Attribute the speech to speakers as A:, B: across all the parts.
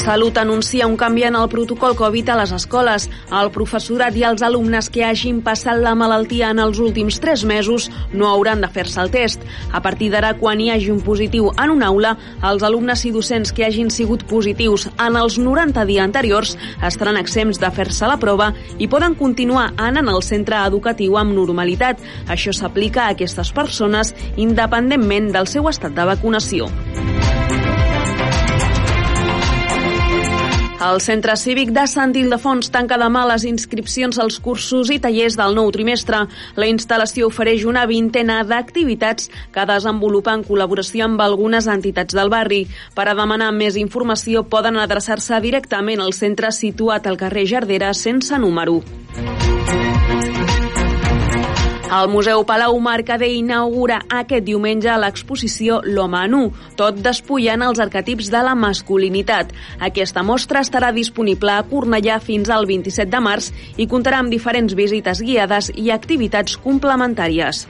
A: Salut anuncia un canvi en el protocol Covid a les escoles. El professorat i els alumnes que hagin passat la malaltia en els últims tres mesos no hauran de fer-se el test. A partir d'ara, quan hi hagi un positiu en una aula, els alumnes i docents que hagin sigut positius en els 90 dies anteriors estaran exempts de fer-se la prova i poden continuar anant al centre educatiu amb normalitat. Això s'aplica a aquestes persones independentment del seu estat de vacunació. El Centre Cívic de Sant Ildefons tanca demà les inscripcions als cursos i tallers del nou trimestre. La instal·lació ofereix una vintena d'activitats que desenvolupa en col·laboració amb algunes entitats del barri. Per a demanar més informació poden adreçar-se directament al centre situat al carrer Jardera sense número. El Museu Palau Mercader inaugura aquest diumenge l'exposició L'home nu, tot despullant els arquetips de la masculinitat. Aquesta mostra estarà disponible a Cornellà fins al 27 de març i comptarà amb diferents visites guiades i activitats complementàries.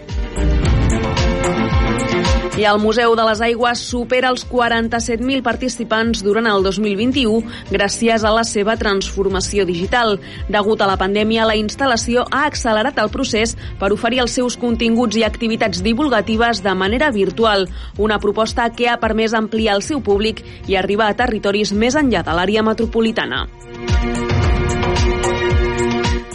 A: I el Museu de les Aigües supera els 47.000 participants durant el 2021 gràcies a la seva transformació digital. Degut a la pandèmia, la instal·lació ha accelerat el procés per oferir els seus continguts i activitats divulgatives de manera virtual, una proposta que ha permès ampliar el seu públic i arribar a territoris més enllà de l'àrea metropolitana.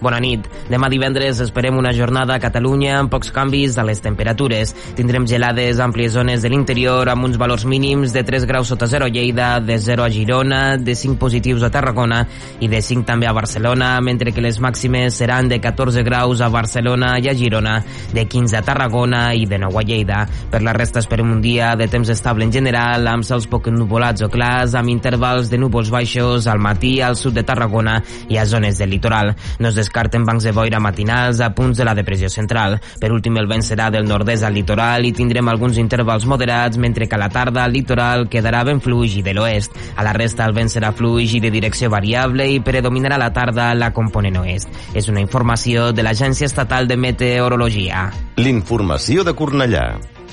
B: Bona nit. Demà divendres esperem una jornada a Catalunya amb pocs canvis a les temperatures. Tindrem gelades a àmplies zones de l'interior amb uns valors mínims de 3 graus sota 0 a Lleida, de 0 a Girona, de 5 positius a Tarragona i de 5 també a Barcelona, mentre que les màximes seran de 14 graus a Barcelona i a Girona, de 15 a Tarragona i de 9 a Lleida. Per la resta esperem un dia de temps estable en general, amb cels poc nuvolats o clars, amb intervals de núvols baixos al matí al sud de Tarragona i a zones del litoral. No es descarten bancs de boira matinals a punts de la depressió central. Per últim, el vent serà del nord-est al litoral i tindrem alguns intervals moderats, mentre que a la tarda al litoral quedarà ben fluix i de l'oest. A la resta, el vent serà fluix i de direcció variable i predominarà a la tarda la component oest. És una informació de l'Agència Estatal de Meteorologia.
C: L'informació de Cornellà.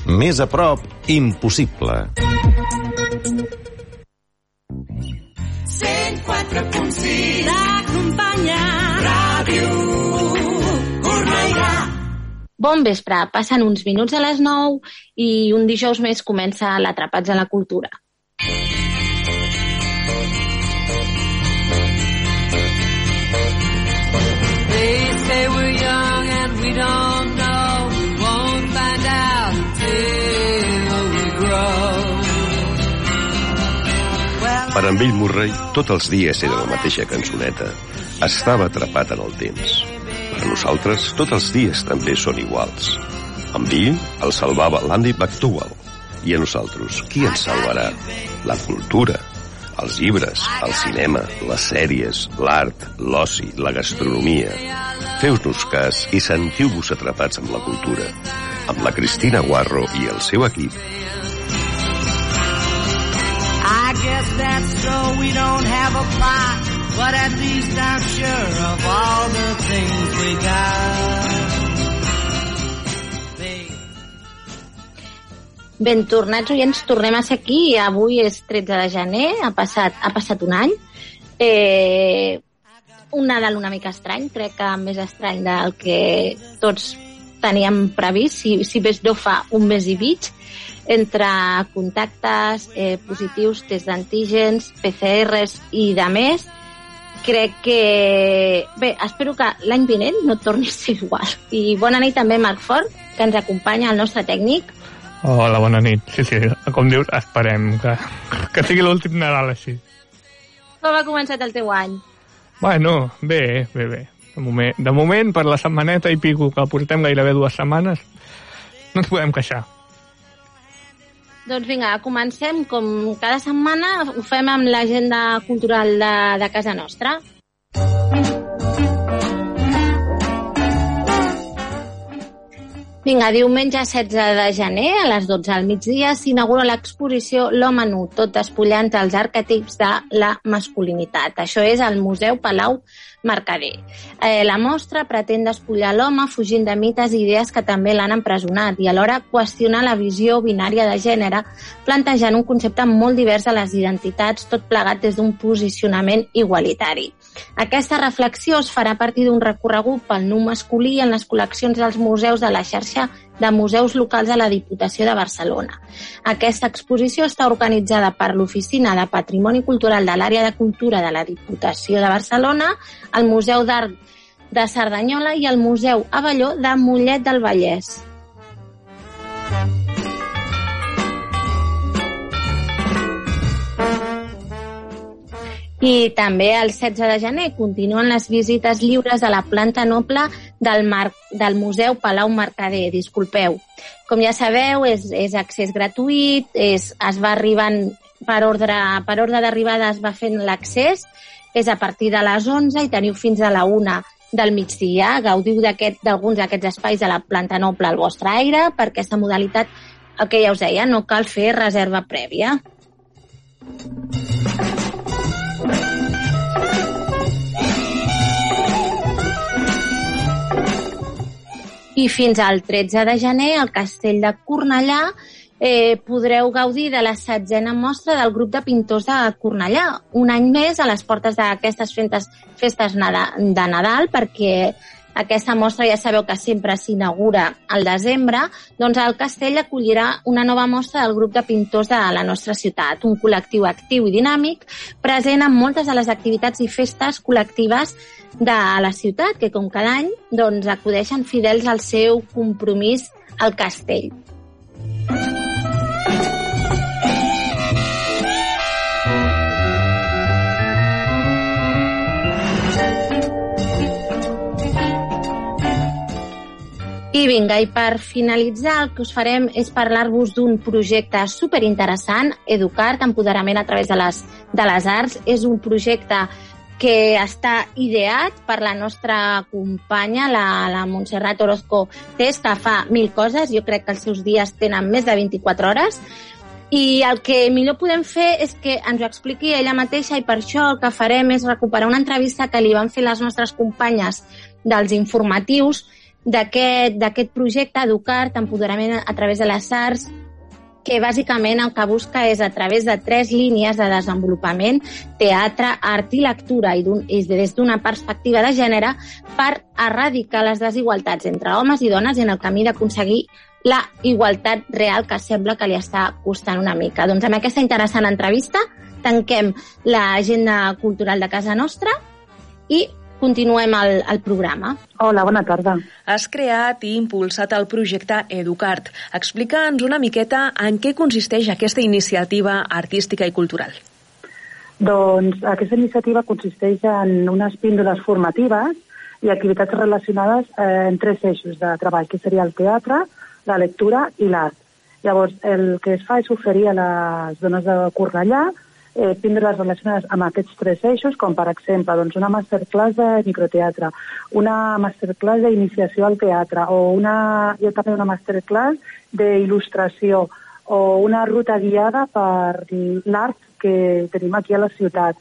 C: Més a prop, impossible.
D: 104.6 L'acompanya Ràdio Cornellà
E: Bon vespre, passen uns minuts a les 9 i un dijous més comença l'Atrapats a la Cultura.
F: Per en Bill Murray, tots els dies era la mateixa cançoneta. Estava atrapat en el temps. Per nosaltres, tots els dies també són iguals. En Bill el salvava l'Andy McDowell. I a nosaltres, qui ens salvarà? La cultura, els llibres, el cinema, les sèries, l'art, l'oci, la gastronomia. Feu-nos cas i sentiu-vos atrapats amb la cultura. Amb la Cristina Guarro i el seu equip.
D: Guess that's so we don't have a plot But at least I'm sure of all the things we got
E: Ben tornats, oients, tornem a ser aquí. Avui és 13 de gener, ha passat, ha passat un any. Eh, un Nadal una mica estrany, crec que més estrany del que tots teníem previst, si, si més no fa un mes i mig, entre contactes eh, positius, test d'antígens, PCRs i de més, crec que... Bé, espero que l'any vinent no torni a ser igual. I bona nit també, Marc Fort, que ens acompanya, el nostre tècnic.
G: Hola, bona nit. Sí, sí, com dius, esperem que, que sigui l'últim Nadal així.
E: Com ha començat el teu any?
G: Bueno, bé, bé, bé. De moment, de moment, per la setmaneta i pico que portem gairebé dues setmanes, no ens podem queixar.
E: Doncs vinga, comencem com cada setmana, ho fem amb l'agenda cultural de, de casa nostra. Vinga, diumenge 16 de gener, a les 12 al migdia, s'inaugura l'exposició L'home nu, tot despullant els arquetips de la masculinitat. Això és al Museu Palau Mercader. Eh, la mostra pretén despullar l'home fugint de mites i idees que també l'han empresonat i alhora qüestionar la visió binària de gènere, plantejant un concepte molt divers de les identitats, tot plegat des d'un posicionament igualitari. Aquesta reflexió es farà a partir d'un recorregut pel nu masculí en les col·leccions dels museus de la xarxa de museus locals de la Diputació de Barcelona. Aquesta exposició està organitzada per l'Oficina de Patrimoni Cultural de l'Àrea de Cultura de la Diputació de Barcelona, el Museu d'Art de Cerdanyola i el Museu Avelló de Mollet del Vallès. I també el 16 de gener continuen les visites lliures a la planta noble del, Mar del Museu Palau Mercader. Disculpeu. Com ja sabeu, és, és accés gratuït, és, es va arribant per ordre, per ordre d'arribada es va fent l'accés, és a partir de les 11 i teniu fins a la 1 del migdia. Gaudiu d'alguns d'aquests espais de la planta noble al vostre aire. Per aquesta modalitat, el que ja us deia, no cal fer reserva prèvia. I fins al 13 de gener, al Castell de Cornellà, eh, podreu gaudir de la setzena mostra del grup de pintors de Cornellà. Un any més a les portes d'aquestes festes, festes de Nadal, perquè aquesta mostra ja sabeu que sempre s'inaugura al desembre, doncs el castell acollirà una nova mostra del grup de pintors de la nostra ciutat, un col·lectiu actiu i dinàmic, present en moltes de les activitats i festes col·lectives de la ciutat, que com cada any doncs, acudeixen fidels al seu compromís al castell. I vinga, i per finalitzar el que us farem és parlar-vos d'un projecte superinteressant, Educart, empoderament a través de les, de les arts. És un projecte que està ideat per la nostra companya, la, la Montserrat Orozco Tess, que fa mil coses. Jo crec que els seus dies tenen més de 24 hores. I el que millor podem fer és que ens ho expliqui ella mateixa i per això el que farem és recuperar una entrevista que li van fer les nostres companyes dels informatius d'aquest projecte Educart, empoderament a través de les arts, que bàsicament el que busca és a través de tres línies de desenvolupament, teatre, art i lectura, i, i des d'una perspectiva de gènere, per erradicar les desigualtats entre homes i dones en el camí d'aconseguir la igualtat real que sembla que li està costant una mica. Doncs amb aquesta interessant entrevista tanquem l'agenda cultural de casa nostra i continuem el, el programa.
H: Hola, bona tarda.
A: Has creat i impulsat el projecte Educart. Explica'ns una miqueta en què consisteix aquesta iniciativa artística i cultural.
H: Doncs aquesta iniciativa consisteix en unes píndoles formatives i activitats relacionades eh, en tres eixos de treball, que seria el teatre, la lectura i l'art. Llavors, el que es fa és oferir a les dones de Cornellà eh, píndoles relacionades amb aquests tres eixos, com per exemple doncs, una masterclass de microteatre, una masterclass d'iniciació al teatre, o una, jo també una masterclass d'il·lustració, o una ruta guiada per l'art que tenim aquí a la ciutat.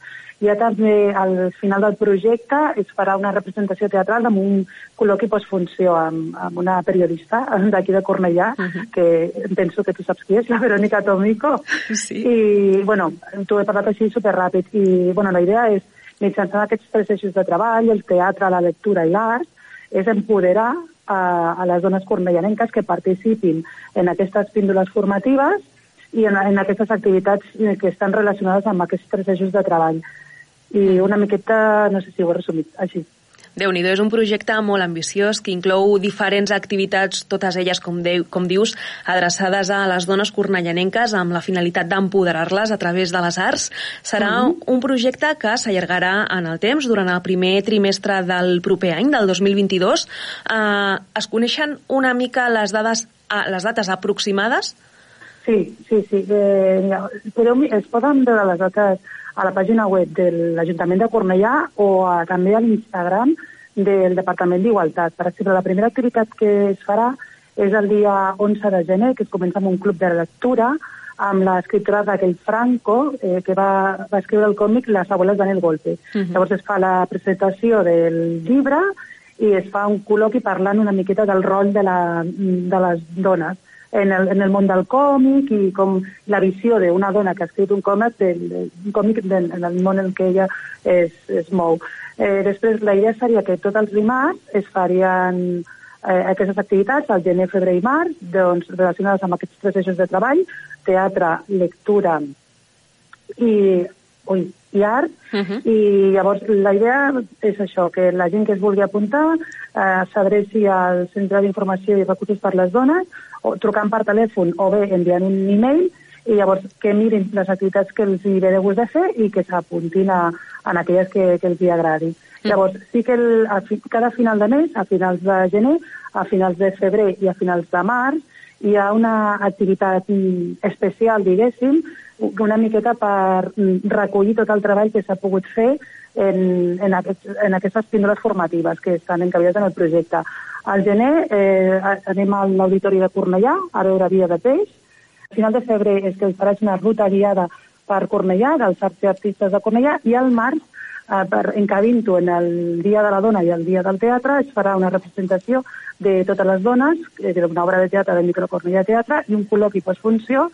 H: Ja també al final del projecte es farà una representació teatral amb un col·loqui postfunció amb, amb una periodista d'aquí de Cornellà, uh -huh. que penso que tu saps qui és, la Verónica Tomico.
A: Sí.
H: I, bueno, t'ho he parlat així superràpid. I, bueno, la idea és, mitjançant aquests tres eixos de treball, el teatre, la lectura i l'art, és empoderar a, a les dones cornellanenques que participin en aquestes píndoles formatives i en, en aquestes activitats que estan relacionades amb aquests tres eixos de treball i una miqueta, no sé si ho he resumit així.
A: déu nhi és un projecte molt ambiciós que inclou diferents activitats, totes elles, com, de, com dius, adreçades a les dones cornellanenques amb la finalitat d'empoderar-les a través de les arts. Serà uh -huh. un projecte que s'allargarà en el temps durant el primer trimestre del proper any, del 2022. Eh, es coneixen una mica les dades les dates aproximades?
H: Sí, sí, sí. Eh, podeu, es poden veure les dates a la pàgina web de l'Ajuntament de Cornellà o a, també a l'Instagram del Departament d'Igualtat. Per exemple, la primera activitat que es farà és el dia 11 de gener, que es comença amb un club de lectura amb l'escriptora Raquel Franco, eh, que va, va escriure el còmic Las abuelas dan el golpe. Uh -huh. Llavors es fa la presentació del llibre i es fa un col·loqui parlant una miqueta del rol de, la, de les dones en el, en el món del còmic i com la visió d'una dona que ha escrit un còmic, del, un còmic del, en el món en què ella es, es mou. Eh, després, la idea seria que tots els dimarts es farien eh, aquestes activitats, al gener, febrer i març, doncs, relacionades amb aquests tres eixos de treball, teatre, lectura i, ui, i art, uh -huh. i llavors la idea és això, que la gent que es vulgui apuntar eh, s'adreci al Centre d'Informació i Recursos per les Dones, o trucant per telèfon o bé enviant un e-mail, i llavors que mirin les activitats que els hi ve de gust de fer i que s'apuntin a, a aquelles que, que els hi agradi. Mm. Llavors, sí que el, a fi, cada final de mes, a finals de gener, a finals de febrer i a finals de març, hi ha una activitat mm, especial, diguéssim, una miqueta per mm, recollir tot el treball que s'ha pogut fer en, en, aquest, en aquestes píndoles formatives que estan encabillades en el projecte. Al gener eh, anem a l'Auditori de Cornellà a veure Via de Peix. A final de febrer és que es farà una ruta guiada per Cornellà, dels arts i artistes de Cornellà, i al març eh, per encabint-ho en el Dia de la Dona i el Dia del Teatre, es farà una representació de totes les dones, eh, una obra de teatre de Microcornellà Teatre i un col·loqui postfunció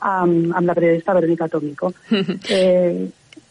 H: amb, amb la periodista Verónica Tomico.
A: eh,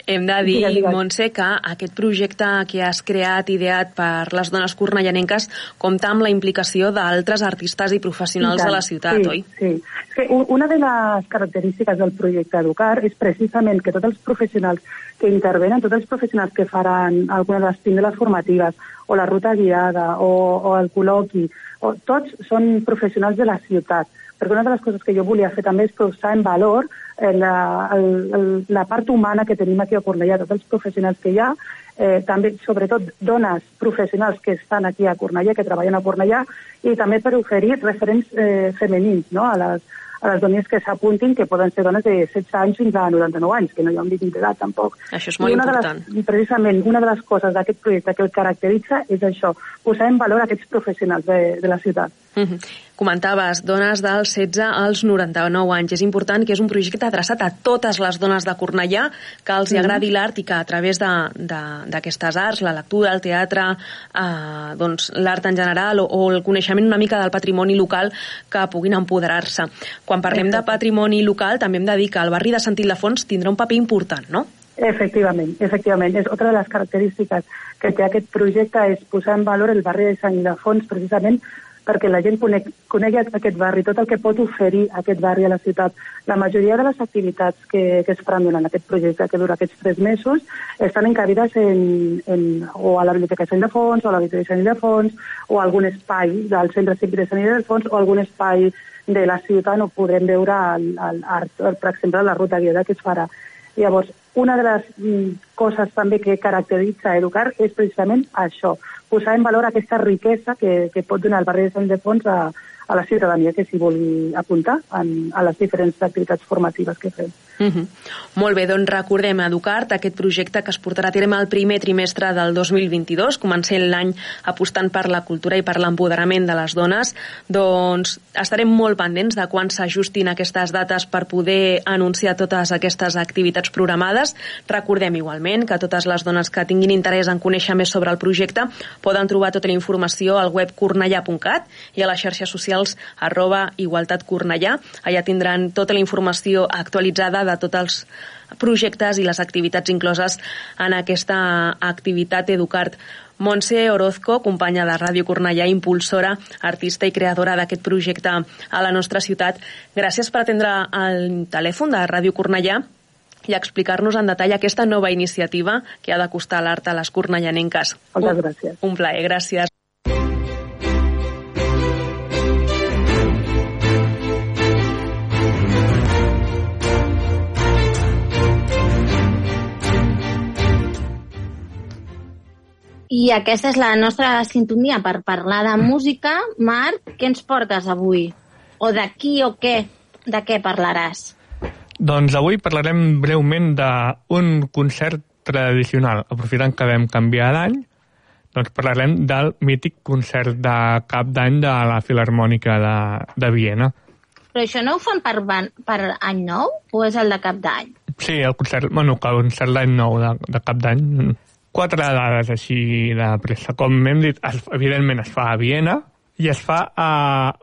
A: hem de dir, digues, digues. Montse, que aquest projecte que has creat, ideat per les dones cornellanenques, compta amb la implicació d'altres artistes i professionals I tant, de la ciutat,
H: sí,
A: oi?
H: Sí, és que una de les característiques del projecte Educar és precisament que tots els professionals que intervenen, tots els professionals que faran alguna de les píndoles formatives, o la ruta guiada, o, o el col·loqui, o, tots són professionals de la ciutat perquè una de les coses que jo volia fer també és posar en valor la, el, el, la part humana que tenim aquí a Cornellà, tots els professionals que hi ha, eh, també, sobretot, dones professionals que estan aquí a Cornellà, que treballen a Cornellà, i també per oferir referents eh, femenins no? a, les, a les dones que s'apuntin, que poden ser dones de 16 anys fins a 99 anys, que no hi ha un límit d'edat tampoc.
A: Això és molt
H: I una
A: important.
H: De les, precisament, una de les coses d'aquest projecte que el caracteritza és això, posar en valor aquests professionals de, de la ciutat.
A: Mm -hmm. Comentaves, dones dels 16 als 99 anys. És important que és un projecte adreçat a totes les dones de Cornellà que els mm. agradi l'art i que a través d'aquestes arts, la lectura, el teatre, eh, doncs, l'art en general o, o el coneixement una mica del patrimoni local que puguin empoderar-se. Quan parlem de patrimoni local també hem de dir que el barri de Sant Ildefons tindrà un paper important, no?
H: Efectivament, efectivament. És otra de les característiques que té aquest projecte és posar en valor el barri de Sant Ildefons precisament perquè la gent conec, conegui aquest barri, tot el que pot oferir aquest barri a la ciutat. La majoria de les activitats que, que es faran durant aquest projecte, que dura aquests tres mesos, estan encabides en, en, o a la Biblioteca de Sant Ildefons, o a la Biblioteca de Sant Ildefons, o a algun espai del Centre Cívic de Sant Ildefons, o algun espai de la ciutat on podrem veure el, el, el, per exemple, la ruta guiada que es farà. Llavors, una de les mm, coses també que caracteritza Educar és precisament això, posar en valor aquesta riquesa que, que pot donar el barri de Sant Ildefons a, a la ciutadania que s'hi vulgui apuntar en, a les diferents activitats formatives que fem.
A: Uh -huh. Molt bé, doncs recordem Educart, aquest projecte que es portarà a terme el primer trimestre del 2022, comencem l'any apostant per la cultura i per l'empoderament de les dones, doncs estarem molt pendents de quan s'ajustin aquestes dates per poder anunciar totes aquestes activitats programades. Recordem igualment que totes les dones que tinguin interès en conèixer més sobre el projecte poden trobar tota la informació al web cornellà.cat i a les xarxes socials arroba igualtat cornellà. Allà tindran tota la informació actualitzada de tots els projectes i les activitats incloses en aquesta activitat Educart. Montse Orozco, companya de Ràdio Cornellà, impulsora, artista i creadora d'aquest projecte a la nostra ciutat. Gràcies per atendre el telèfon de Ràdio Cornellà i explicar-nos en detall aquesta nova iniciativa que ha d'acostar l'art a les cornellanenques.
H: Moltes gràcies.
A: Un plaer, gràcies.
E: I aquesta és la nostra sintonia per parlar de música. Marc, què ens portes avui? o de qui o què, de què parlaràs?
G: Doncs avui parlarem breument d'un concert tradicional. Aprofitant que vam canviar d'any, doncs parlarem del mític concert de cap d'any de la Filarmònica de, de Viena.
E: Però això no ho fan per, per any nou o és el de cap d'any?
G: Sí, el concert, bueno, el concert d'any nou de, de cap d'any. Quatre dades així de pressa. Com hem dit, es, evidentment es fa a Viena i es fa a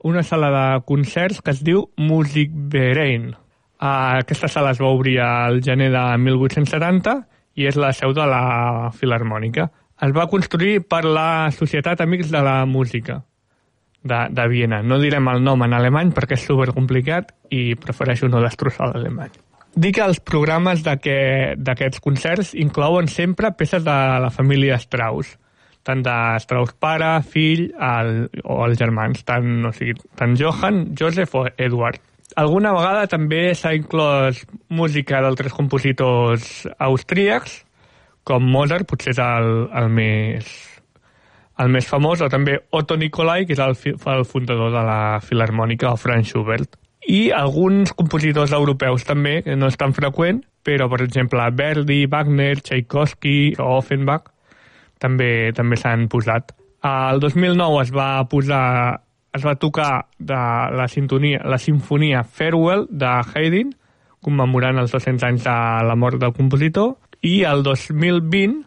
G: una sala de concerts que es diu Musikverein. Uh, aquesta sala es va obrir al gener de 1870 i és la seu de la Filarmònica. Es va construir per la Societat Amics de la Música de, de Viena. No direm el nom en alemany perquè és supercomplicat i prefereixo no destrossar l'alemany. Dic que els programes d'aquests concerts inclouen sempre peces de la família Strauss, tant de Strauss pare, fill el, o els germans, tant, o sigui, tant Johann, Joseph o Edward. Alguna vegada també s'ha inclòs música d'altres compositors austríacs, com Mozart, potser és el, el més el més famós, o també Otto Nicolai, que és el, el fundador de la Filarmònica, o Franz Schubert. I alguns compositors europeus també, que no és tan freqüent, però, per exemple, Verdi, Wagner, Tchaikovsky o Offenbach també també s'han posat. El 2009 es va posar es va tocar de la, sintonia, la sinfonia Farewell de Haydn, commemorant els 200 anys de la mort del compositor, i el 2020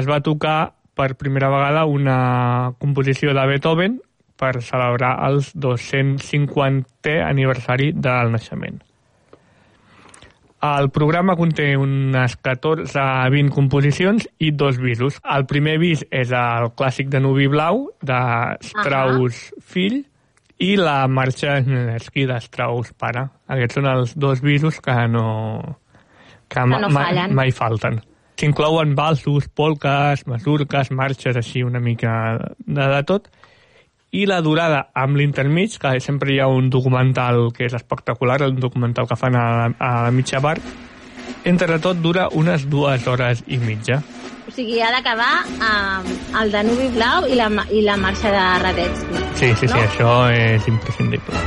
G: es va tocar per primera vegada una composició de Beethoven per celebrar el 250è aniversari del naixement. El programa conté unes 14 a 20 composicions i dos visos. El primer vis és el clàssic de Nubi Blau, de Strauss uh -huh. fill, i la marxa Snedersky de Strauss pare. Aquests són els dos visos que no, que,
E: Que no
G: mai,
E: fallen.
G: mai falten. S'inclouen balsos, polques, masurques, marxes, així una mica de, de tot. I la durada amb l'intermig, que sempre hi ha un documental que és espectacular, un documental que fan a, a la mitja part, entre tot dura unes dues hores i mitja.
E: O sigui, ha d'acabar amb el Danubi Blau i la, i la marxa de Radetzky.
G: Sí, sí, sí,
E: No?
G: això és imprescindible.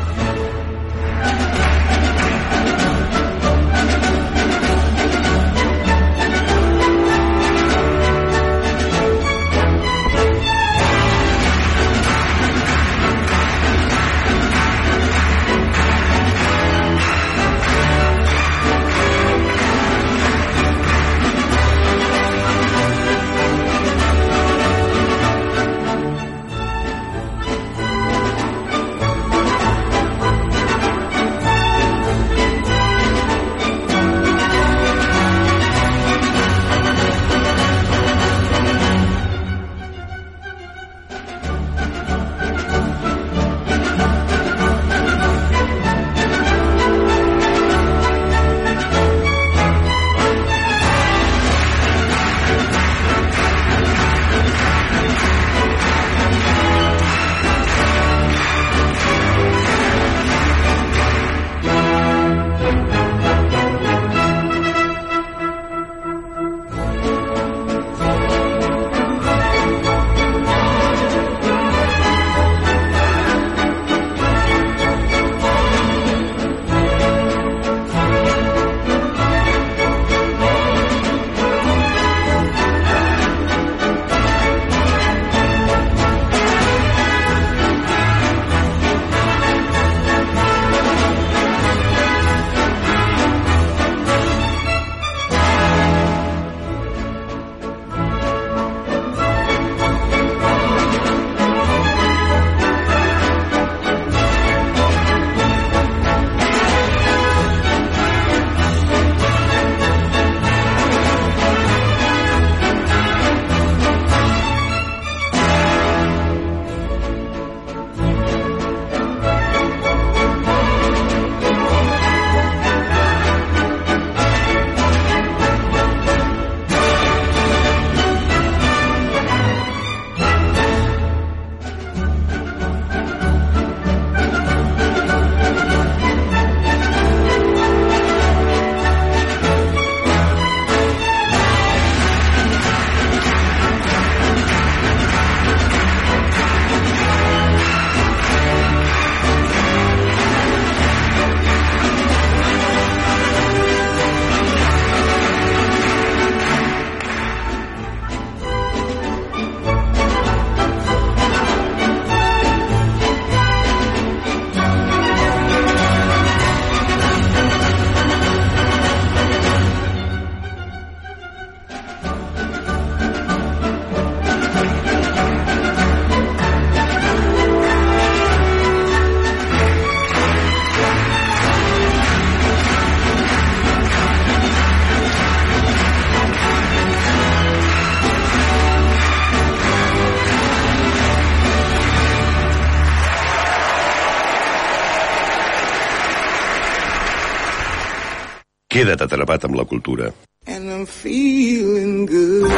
F: Queda't atrapat amb la cultura.
I: and I'm feeling good.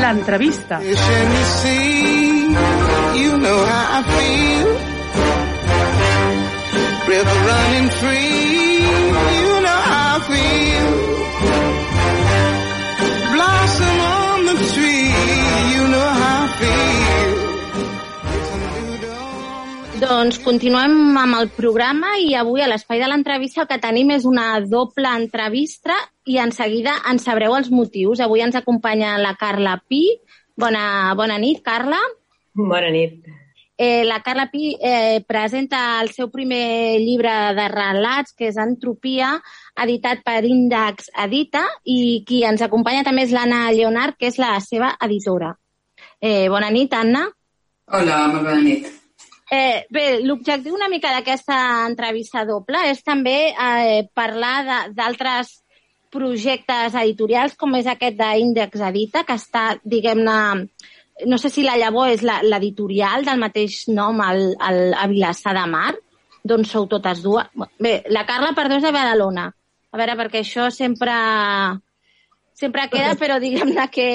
J: L'entrevista.
I: You know how I feel. River running free, you know how I feel. Blossom on the tree, you know how I feel.
E: Doncs continuem amb el programa i avui a l'espai de l'entrevista el que tenim és una doble entrevista i en seguida en sabreu els motius. Avui ens acompanya la Carla Pi. Bona, bona nit, Carla.
K: Bona nit.
E: Eh, la Carla Pi eh, presenta el seu primer llibre de relats, que és Entropia, editat per Índex Edita, i qui ens acompanya també és l'Anna Leonard, que és la seva editora. Eh, bona nit, Anna.
L: Hola, molt bona nit.
E: Eh, bé, l'objectiu una mica d'aquesta entrevista doble és també eh, parlar d'altres projectes editorials com és aquest d'Índex Edita, que està, diguem-ne, no sé si la llavor és la- l'editorial del mateix nom al, al, a Vilassar de Mar, d'on sou totes dues. Bé, la Carla, perdó, és de Badalona. A veure, perquè això sempre, sempre queda, però diguem-ne que,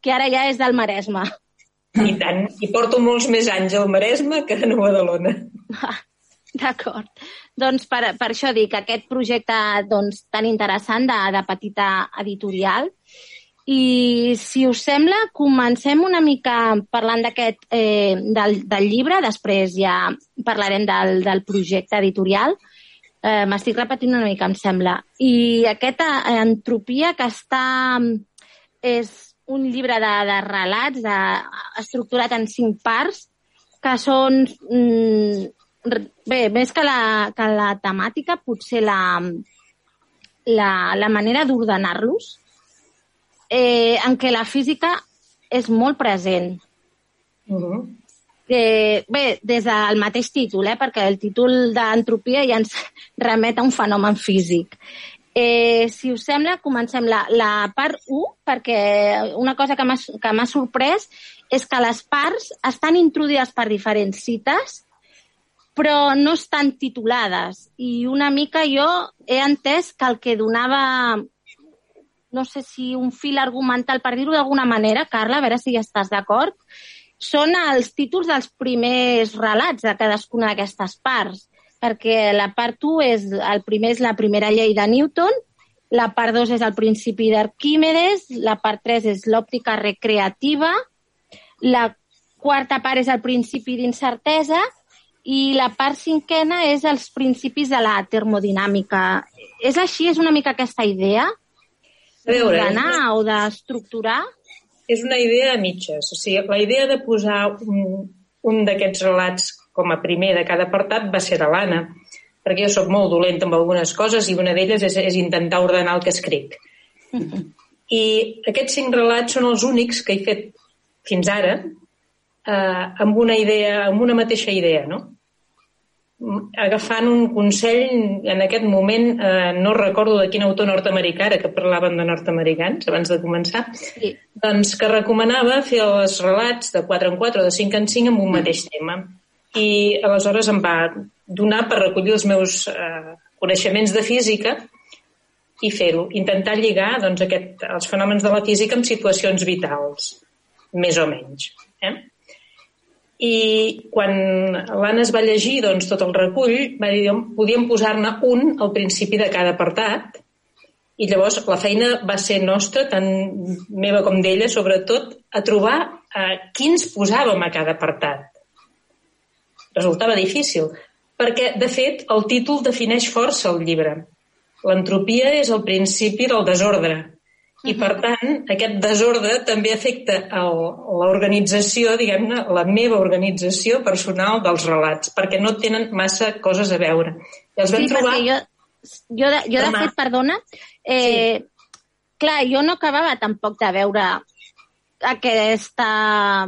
E: que ara ja és del Maresme.
K: I tant. I porto molts més anys al Maresme que a Badalona.
E: D'acord. Doncs per, per això dic aquest projecte doncs, tan interessant de, de petita editorial. I si us sembla, comencem una mica parlant d'aquest eh, del, del llibre, després ja parlarem del, del projecte editorial. Eh, M'estic repetint una mica, em sembla. I aquesta entropia que està... és un llibre de, de relats de, estructurat en cinc parts que són mm, bé, més que la, que la temàtica, potser la, la, la manera d'ordenar-los, eh, en què la física és molt present.
K: Uh -huh.
E: Eh, bé, des del mateix títol, eh, perquè el títol d'entropia ja ens remet a un fenomen físic. Eh, si us sembla, comencem la, la part 1, perquè una cosa que m'ha sorprès és que les parts estan introduïdes per diferents cites, però no estan titulades. I una mica jo he entès que el que donava no sé si un fil argumental, per dir-ho d'alguna manera, Carla, a veure si ja estàs d'acord, són els títols dels primers relats de cadascuna d'aquestes parts, perquè la part 1 és, el primer és la primera llei de Newton, la part 2 és el principi d'Arquímedes, la part 3 és l'òptica recreativa, la quarta part és el principi d'incertesa i la part cinquena és els principis de la termodinàmica. És així? És una mica aquesta idea?
K: Veure,
E: D'ordenar o d'estructurar?
K: és una idea a mitges. O sigui, la idea de posar un, un d'aquests relats com a primer de cada apartat va ser de l'Anna, perquè jo sóc molt dolenta amb algunes coses i una d'elles és, és intentar ordenar el que escric. I aquests cinc relats són els únics que he fet fins ara eh, amb una idea, amb una mateixa idea, no? agafant un consell en aquest moment, eh, no recordo de quin autor nord-americà, ara que parlaven de nord-americans abans de començar,
E: sí.
K: doncs que recomanava fer els relats de 4 en 4 o de 5 en 5 amb un mateix tema. I aleshores em va donar per recollir els meus eh, coneixements de física i fer-ho, intentar lligar doncs, aquest, els fenòmens de la física amb situacions vitals, més o menys. Eh? I quan l'Anna es va llegir doncs, tot el recull, va dir que podíem posar-ne un al principi de cada apartat i llavors la feina va ser nostra, tant meva com d'ella, sobretot, a trobar eh, quins posàvem a cada apartat. Resultava difícil, perquè, de fet, el títol defineix força el llibre. L'entropia és el principi del desordre, i, per tant, aquest desordre també afecta l'organització, diguem-ne, la meva organització personal dels relats, perquè no tenen massa coses a veure. I els vam
E: sí,
K: trobar...
E: jo, jo, de, jo de fet, perdona, eh, clar, jo no acabava tampoc de veure aquesta,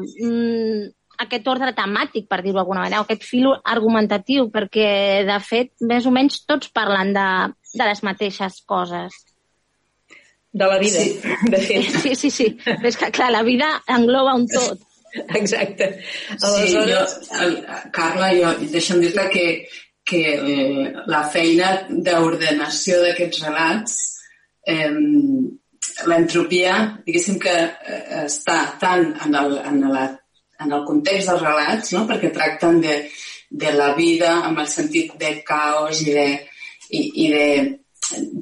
E: mm, aquest ordre temàtic, per dir-ho d'alguna manera, o aquest fil argumentatiu, perquè, de fet, més o menys tots parlen de, de les mateixes coses.
K: De la vida, sí. de fet.
E: Sí, sí, sí. Però és que, clar, la vida engloba un tot.
K: Exacte.
L: Sí, jo, el, Carla, jo, deixa'm dir-te que, que eh, la feina d'ordenació d'aquests relats eh, l'entropia, diguéssim que eh, està tant en el, en, la, en el context dels relats, no? perquè tracten de, de la vida amb el sentit de caos i de, i, i de,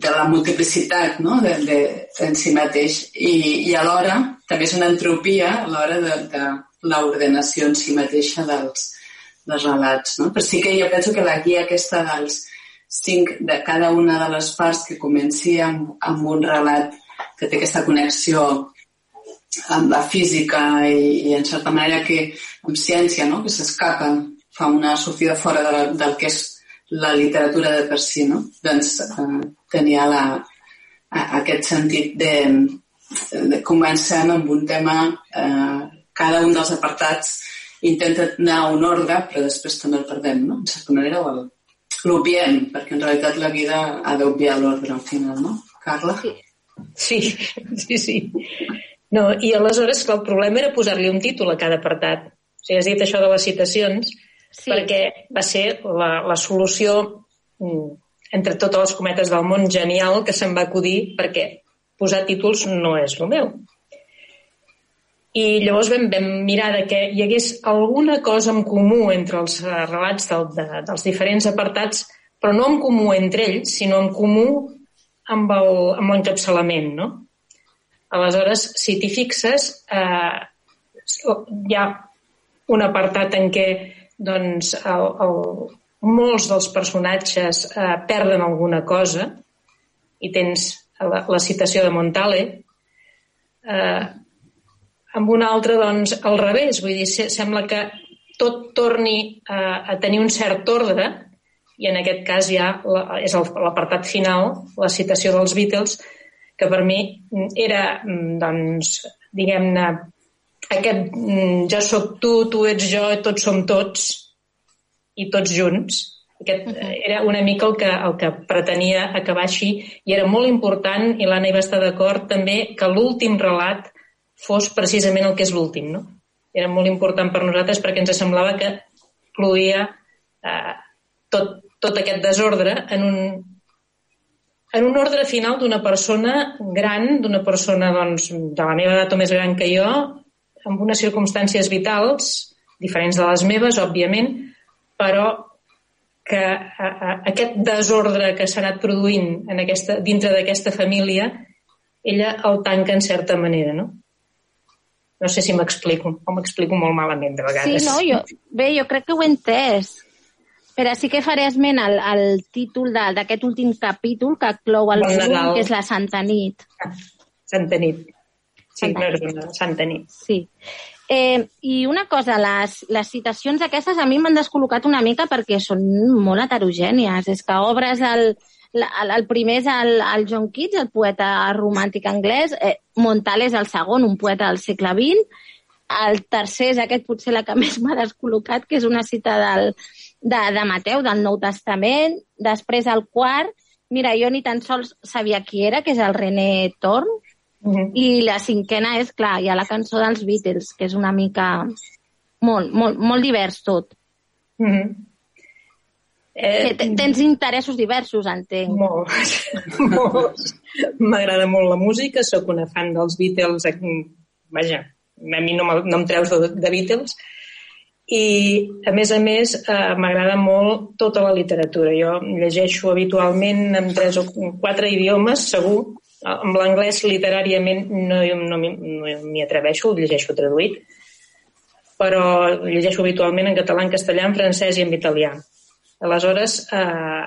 L: de la multiplicitat no? de, de, en si mateix i, i alhora també és una entropia a l'hora de, de l'ordenació en si mateixa dels, dels relats. No? Però sí que jo penso que la guia aquesta dels cinc de cada una de les parts que comenci amb, amb un relat que té aquesta connexió amb la física i, i en certa manera que amb ciència, no? que s'escapen, fa una sortida fora de la, del que és la literatura de per si, no? doncs eh, tenia la, a, aquest sentit de, de comencem amb un tema, eh, cada un dels apartats intenta anar a un ordre, però després també el perdem, no? En certa manera, o l'obviem, perquè en realitat la vida ha d'obviar l'ordre al final, no? Carla?
K: Sí. Sí, sí, sí. No, I aleshores, clar, el problema era posar-li un títol a cada apartat. O sigui, has dit això de les citacions, sí. perquè va ser la, la solució mm, entre totes les cometes del món genial que se'm va acudir perquè posar títols no és el meu. I llavors vam, vam mirar de que hi hagués alguna cosa en comú entre els relats del, de, dels diferents apartats, però no en comú entre ells, sinó en comú amb l'encapçalament, no? Aleshores, si t'hi fixes, eh, hi ha un apartat en què doncs, el, el, molts dels personatges eh, perden alguna cosa i tens la, la citació de Montale, eh, amb una altra, doncs, al revés. Vull dir, sembla que tot torni a, a tenir un cert ordre i en aquest cas ja la, és l'apartat final, la citació dels Beatles, que per mi era, mm, doncs, diguem-ne, aquest mm, jo sóc tu, tu ets jo, tots som tots i tots junts. Aquest era una mica el que, el que pretenia acabar així i era molt important, i l'Anna hi va estar d'acord també, que l'últim relat fos precisament el que és l'últim, no? Era molt important per nosaltres perquè ens semblava que fluïa eh, tot, tot aquest desordre en un, en un ordre final d'una persona gran, d'una persona doncs, de la meva edat o més gran que jo, amb unes circumstàncies vitals diferents de les meves, òbviament, però que a, a, aquest desordre que s'ha anat produint en aquesta, dintre d'aquesta família, ella el tanca en certa manera, no? No sé si m'explico, o m'explico molt malament de vegades.
E: Sí, no, jo, bé, jo crec que ho he entès. Però sí que faré esment al, al títol d'aquest últim capítol que clou el volum, que és la Santa Nit.
K: Santa Nit. Sí, Santa Nit. No Santa Nit.
E: Sí. Eh, I una cosa, les, les citacions aquestes a mi m'han descol·locat una mica perquè són molt heterogènies. És que obres el, el, el primer és el, el John Keats, el poeta romàntic anglès, eh, Montal és el segon, un poeta del segle XX, el tercer és aquest potser la que més m'ha descol·locat, que és una cita del, de, de Mateu, del Nou Testament. Després el quart, mira, jo ni tan sols sabia qui era, que és el René Torn. Mm -hmm. I la cinquena és, clar, hi ha la cançó dels Beatles, que és una mica molt, molt, molt divers tot. Mm -hmm. Eh, tens interessos diversos, entenc.
K: Molts. molts. M'agrada molt la música, sóc una fan dels Beatles. Vaja, a mi no, no em treus de, de Beatles, i, a més a més, eh, m'agrada molt tota la literatura. Jo llegeixo habitualment en tres o quatre idiomes, segur. Amb l'anglès literàriament no, no m'hi atreveixo, ho llegeixo traduït, però llegeixo habitualment en català, en castellà, en francès i en italià. Aleshores, eh,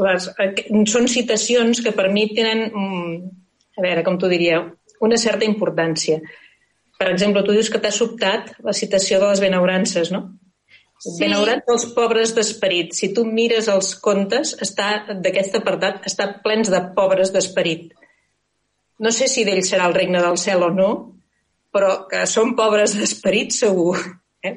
K: les, eh, són citacions que per mi tenen, mm, a veure, com t'ho diria, una certa importància. Per exemple, tu dius que t'ha sobtat la citació de les benaurances, no? Sí. Benaurats els pobres d'esperit. Si tu mires els contes està d'aquest apartat, està plens de pobres d'esperit. No sé si d'ell serà el regne del cel o no, però que són pobres d'esperit segur. Eh?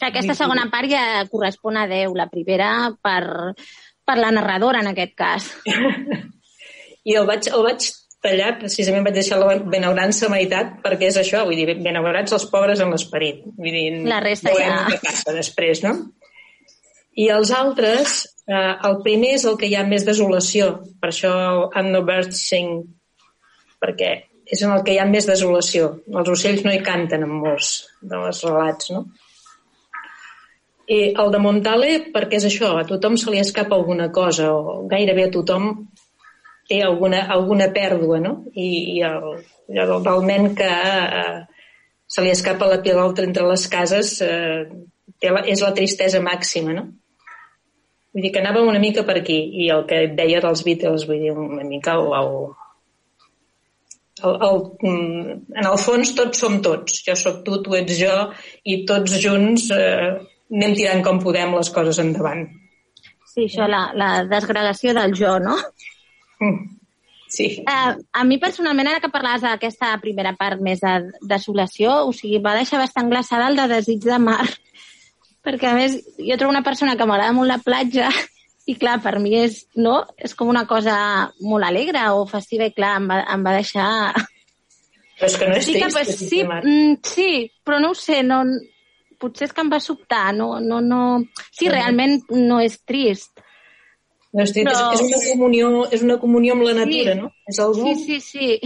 E: Que aquesta segona part ja correspon a Déu, la primera per, per la narradora en aquest cas.
K: I el vaig, el vaig tallat, precisament vaig deixar la benaurança a meitat, perquè és això, vull dir, benaurats els pobres en l'esperit. Vull dir,
E: La resta ja-
K: què passa després, no? I els altres, eh, el primer és el que hi ha més desolació, per això And no Birds Sing, perquè és en el que hi ha més desolació. Els ocells no hi canten en molts dels relats, no? I el de Montale, perquè és això, a tothom se li escapa alguna cosa, o gairebé a tothom té alguna, alguna pèrdua, no? I, i el, i el del nen que eh, se li escapa la pilota entre les cases eh, té la, és la tristesa màxima, no? Vull dir que anava una mica per aquí, i el que et deia dels Beatles, vull dir, una mica el, el, el, el, mm, en el fons tots som tots. Jo sóc tu, tu ets jo, i tots junts eh, anem tirant com podem les coses endavant.
E: Sí, això, la, la desgradació del jo, no?
K: Sí.
E: Uh, a mi personalment, ara que parlaves d'aquesta primera part més de desolació, o sigui, va deixar bastant glaçada el de desig de mar. Perquè, a més, jo trobo una persona que m'agrada molt la platja i, clar, per mi és, no? És com una cosa molt alegre o festiva i, clar, em va, em va deixar...
K: Però és que no és
E: sí, que,
K: trist, desig
E: sí, mm, sí, però no ho sé, no, potser és que em va sobtar, no, no, no... Sí, realment no és trist.
K: No, és,
E: Però-
K: és, és, una comunió, és una comunió amb la natura,
E: Sí.
K: no? És algú
E: Sí, sí, sí.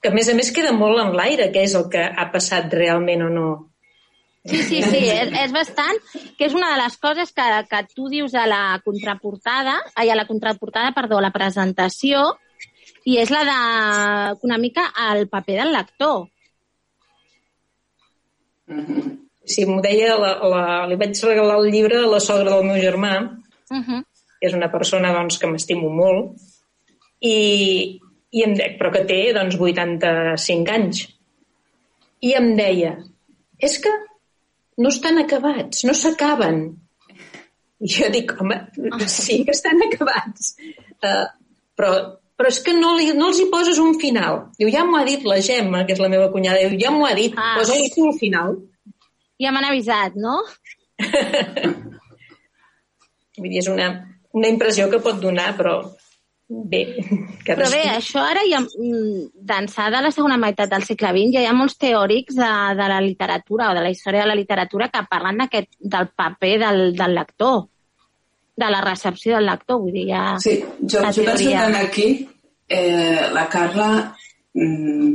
K: que a més a més queda molt en l'aire, que és el que ha passat realment o no.
E: Sí, sí, sí, és, és bastant, que és una de les coses que, que tu dius a la contraportada, ai, a la contraportada, perdó, a la presentació, i és la de, una mica, el paper del lector.
K: Si m'ho deia, la, la, li vaig regalar el llibre a la sogra del meu germà,
E: Uh -huh.
K: És una persona doncs, que m'estimo molt, i, i em de, però que té doncs, 85 anys. I em deia, és que no estan acabats, no s'acaben. I jo dic, home, sí que estan acabats, uh, però, però és que no, li, no els hi poses un final. Diu, ja m'ho ha dit la Gemma, que és la meva cunyada, diu, ja m'ho ha dit,
E: Ah.
K: posa-li tu el final.
E: Ja m'han avisat, no?
K: Vull dir, és una, una impressió que pot donar, però bé.
E: Però
K: cadascú-
E: bé, això ara ja, mm, d'ençà de la segona meitat del segle XX, ja hi ha molts teòrics de, de la literatura o de la història de la literatura que parlen d'aquest del paper del, del lector, de la recepció del lector, vull dir, ja...
L: Sí, jo, jo penso que aquí eh, la Carla mm,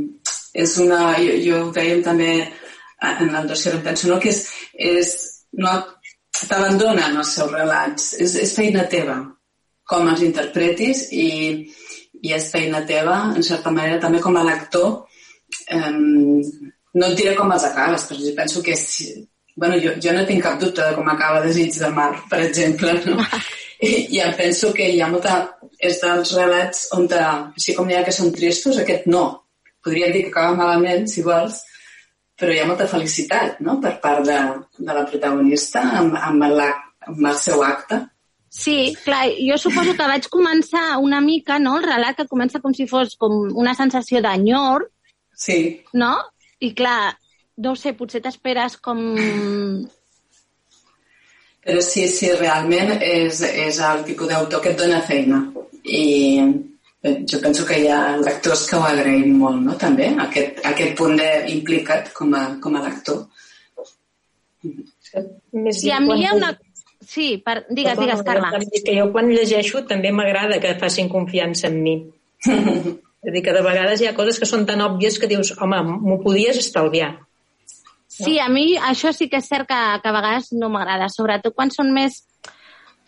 L: és una... Jo, jo ho dèiem també en el dossier, em penso, no? que és, és no, t'abandona en els seus relats. És, és feina teva, com els interpretis i, i és feina teva, en certa manera, també com a lector. Eh, no et diré com els acabes, però jo penso que si, bueno, jo, jo no tinc cap dubte de com acaba Desig de mar, per exemple, no? I, i em penso que hi ha molta... És dels relats on, te, així com hi ha que són tristos, aquest no. Podríem dir que acaba malament, si vols, però hi ha molta felicitat, no?, per part de, de la protagonista amb, amb, l'ac- amb el seu acte.
E: Sí, clar, jo suposo que vaig començar una mica, no?, el relat que comença com si fos com una sensació d'enyor,
L: Sí,
E: no? I clar, no sé, potser t'esperes com...
L: però sí, sí, realment és, és el tipus d'autor que et dona feina. I eh, jo penso que hi ha lectors que ho agraïm molt, no?, també, aquest, aquest punt d'implicat com, a, com a lector.
K: Més
E: I a mi hi ha una... Sí, per... digues,
K: Perdona,
E: digues,
K: dic Que jo quan llegeixo també m'agrada que facin confiança en mi. És a dir, que de vegades hi ha coses que són tan òbvies que dius, home, m'ho podies estalviar.
E: Sí, a mi això sí que és cert que, que a vegades no m'agrada, sobretot quan són més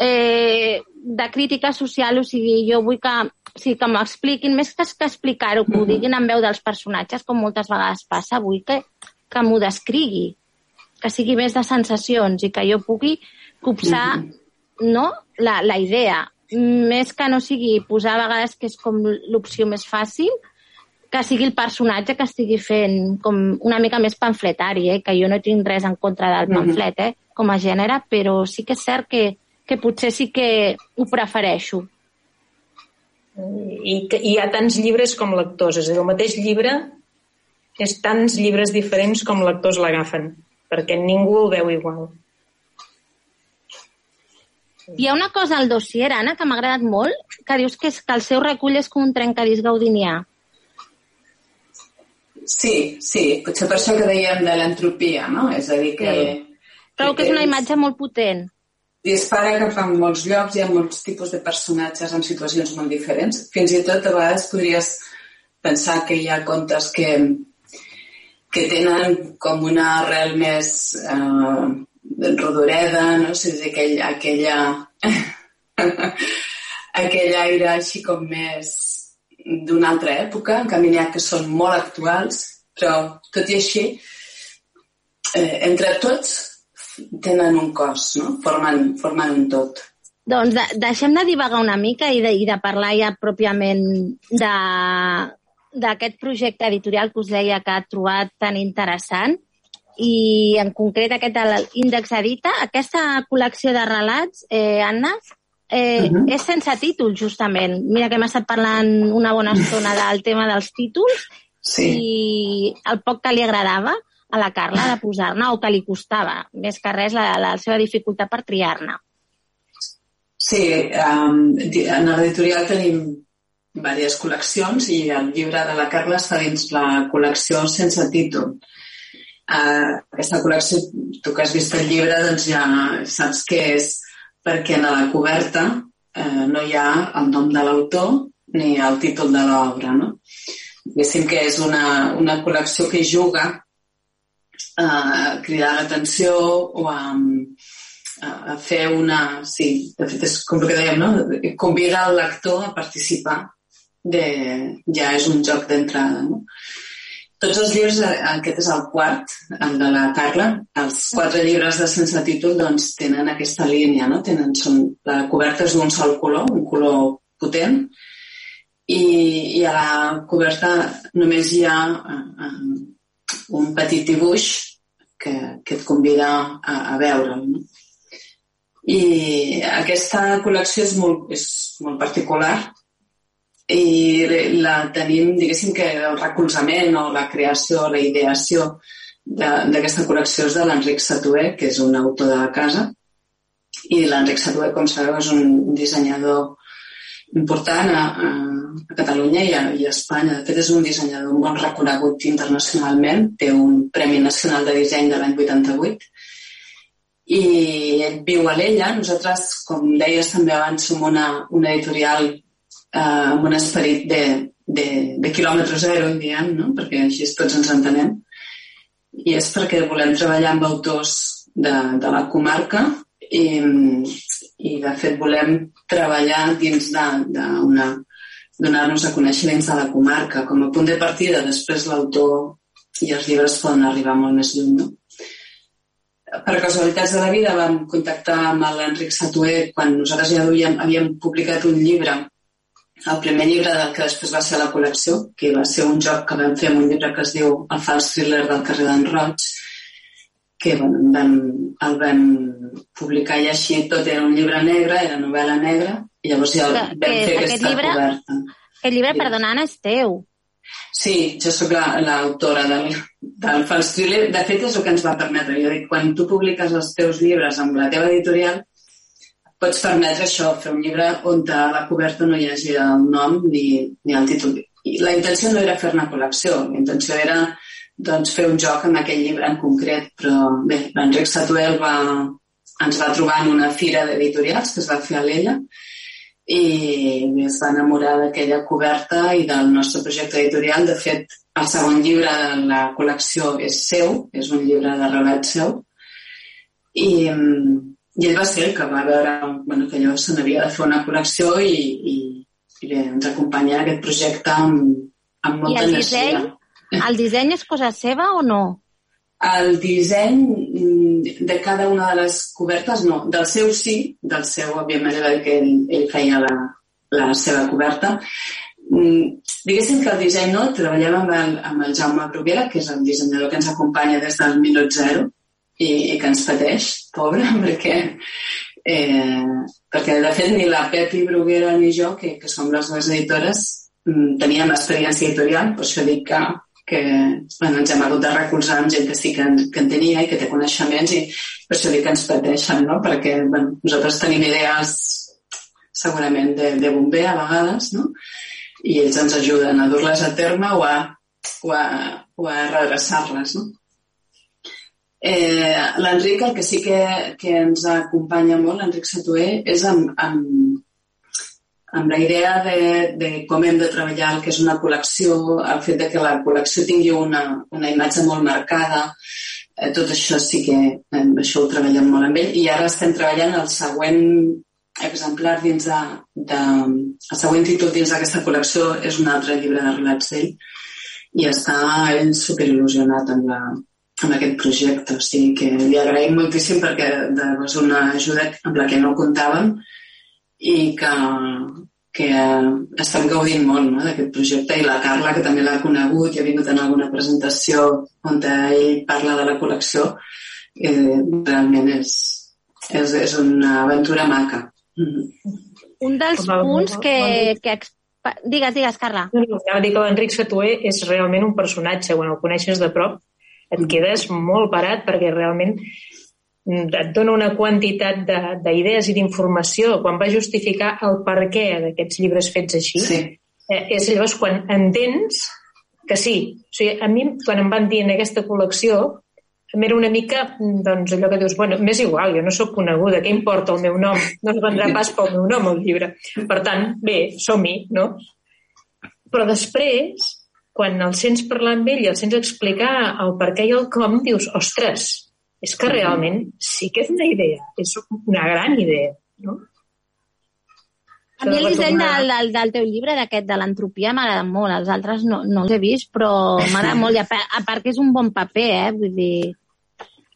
E: eh, de crítica social, o sigui, jo vull que, o sigui, que m'expliquin, més que, que explicar-ho, que ho diguin en veu dels personatges, com moltes vegades passa, vull que, que m'ho descrigui, que sigui més de sensacions i que jo pugui copsar no? la, la idea, més que no sigui posar a vegades que és com l'opció més fàcil, que sigui el personatge que estigui fent com una mica més pamfletari, eh? que jo no tinc res en contra del
K: Mhm.
E: pamflet eh? com a gènere, però sí que és cert que, que potser sí que ho prefereixo.
K: I que hi ha tants llibres com lectors. És a dir, el mateix llibre és tants llibres diferents com lectors l'agafen, perquè ningú el veu igual.
E: Hi ha una cosa al dossier, Anna, que m'ha agradat molt, que dius que, és que el seu recull és com un trencadís gaudinià.
L: Sí, sí, potser per això que dèiem de l'entropia, no? És a dir, que...
E: Sí. Trobo que és una imatge molt potent.
L: Dispara cap a molts llocs, hi ha molts tipus de personatges en situacions molt diferents. Fins i tot a vegades podries pensar que hi ha contes que, que tenen com una arrel més eh, rodoreda, no sé, és aquell, aquella, aquell aire així com més d'una altra època, en canvi n'hi ha que són molt actuals, però tot i així, eh, entre tots tenen un cos, no? formen, formen un tot.
E: Doncs de, deixem de divagar una mica i de, i de parlar ja pròpiament de d'aquest projecte editorial que us deia que ha trobat tan interessant i en concret aquest de l'Índex Edita, aquesta col·lecció de relats, eh, Anna, eh, uh -huh. és sense títol, justament. Mira que hem estat parlant una bona estona del tema dels títols
L: sí.
E: i el poc que li agradava a la Carla de posar-ne o que li costava, més que res la, la, seva dificultat per triar-ne.
L: Sí, um, en l'editorial tenim diverses col·leccions i el llibre de la Carla està dins la col·lecció sense títol. Uh, aquesta col·lecció, tu que has vist el llibre, doncs ja saps què és, perquè en la coberta uh, no hi ha el nom de l'autor ni el títol de l'obra, no? Diguéssim que és una, una col·lecció que juga a cridar l'atenció o a, a fer una... Sí, de fet és com que dèiem, no? Convida el lector a participar de... Ja és un joc d'entrada, no? Tots els llibres, aquest és el quart, el de la Carla, els quatre llibres de sense títol doncs, tenen aquesta línia, no? Tenen, són, la coberta és d'un sol color, un color potent, i, i a la coberta només hi ha uh, un petit dibuix que, que et convida a, a veure'l. No? I aquesta col·lecció és molt, és molt particular i la tenim, diguéssim que el recolzament o la creació, la ideació d'aquesta col·lecció és de l'Enric Satué, que és un autor de la casa, i l'Enric Satué, com sabeu, és un dissenyador important a, a, a Catalunya i a, i a Espanya. De fet, és un dissenyador molt reconegut internacionalment, té un Premi Nacional de Disseny de l'any 88, i ell viu a l'Ella. Nosaltres, com deies també abans, som una, una editorial eh, amb un esperit de, de, de quilòmetre zero, diem, no? perquè així tots ens entenem. I és perquè volem treballar amb autors de, de la comarca i, i de fet volem treballar dins d'una donar-nos a conèixer dins de la comarca com a punt de partida, després l'autor i els llibres poden arribar molt més lluny. No? Per casualitats de la vida vam contactar amb l'Enric Satué quan nosaltres ja havíem, havíem publicat un llibre el primer llibre del que després va ser la col·lecció, que va ser un joc que vam fer amb un llibre que es diu El fals thriller del carrer d'en Roig, que bueno, vam, el vam publicar i així tot era un llibre negre, era novel·la negra, llavors ja vam
E: que,
L: fer aquesta
E: llibre,
L: coberta.
E: Aquest llibre, perdona, Anna, és teu.
L: Sí, jo sóc l'autora la, del, del fals thriller. De fet, és el que ens va permetre. Jo dic, quan tu publiques els teus llibres amb la teva editorial, pots permetre això, fer un llibre on a la coberta no hi hagi el nom ni, ni el títol. I la intenció no era fer una col·lecció, la intenció era doncs, fer un joc amb aquell llibre en concret, però bé, l'Enric Satuel va, ens va trobar en una fira d'editorials que es va fer a l'Ella i es va enamorar d'aquella coberta i del nostre projecte editorial. De fet, el segon llibre de la col·lecció és seu, és un llibre de relat seu, i, i ell va ser el que va veure bueno, que allò se n'havia de fer una col·lecció i, i, i bé, ens acompanya en aquest projecte amb, amb molta
E: I el
L: energia.
E: disseny, el disseny és cosa seva o no?
L: El disseny de cada una de les cobertes, no. Del seu sí, del seu, òbviament, era que ell, ell feia la, la seva coberta. Mm, Diguéssim que el disseny no, treballem amb el, amb el Jaume Bruguera, que és el dissenyador que ens acompanya des del minut zero i, i que ens pateix, pobre, perquè, eh, perquè de fet ni la Pepi Bruguera ni jo, que, que som les dues editores, mm, teníem experiència editorial, per això dic que, que bueno, ens hem hagut de recolzar amb gent que sí que que en tenia i que té coneixements i per això dic que ens pateixen, no? perquè bueno, nosaltres tenim idees segurament de, de bomber a vegades, no? i ells ens ajuden a dur-les a terme o a o a, o a redreçar-les. No? Eh, L'Enric, el que sí que, que ens acompanya molt, l'Enric Satué, és amb, amb, amb la idea de, de com hem de treballar el que és una col·lecció, el fet de que la col·lecció tingui una, una imatge molt marcada, eh, tot això sí que eh, això ho treballem molt amb ell i ara estem treballant el següent exemplar dins de, de el següent títol dins d'aquesta col·lecció és un altre llibre de relats d'ell i està ell superil·lusionat amb la, amb aquest projecte. O sigui que li agraïm moltíssim perquè és una ajuda amb la que no comptàvem i que, que estem gaudint molt no, d'aquest projecte i la Carla, que també l'ha conegut i ha vingut en alguna presentació on ell parla de la col·lecció, eh, realment és, és, és una aventura maca. Mm.
E: Un dels punts que, que Digues, digues, Carla.
K: No, no, dir que l'Enric Satué és realment un personatge, quan el coneixes de prop, et quedes molt parat perquè realment et dona una quantitat d'idees i d'informació quan va justificar el per què d'aquests llibres fets així.
L: Sí.
K: Eh, és llavors quan entens que sí. O sigui, a mi, quan em van dir en aquesta col·lecció, era una mica, doncs, allò que dius, bueno, m'és igual, jo no sóc coneguda, què importa el meu nom? No es vendrà pas pel meu nom, el llibre. Per tant, bé, som-hi, no? Però després, quan el sents parlar amb ell i el sents explicar el per què i el com, dius, ostres, és que realment sí que és una idea, és una gran idea, no?
E: A mi el disseny del, del, del teu llibre, d'aquest de l'entropia, m'agrada molt. Els altres no, no els he vist, però m'agrada molt. I a, part, a part que és un bon paper, eh? Vull dir...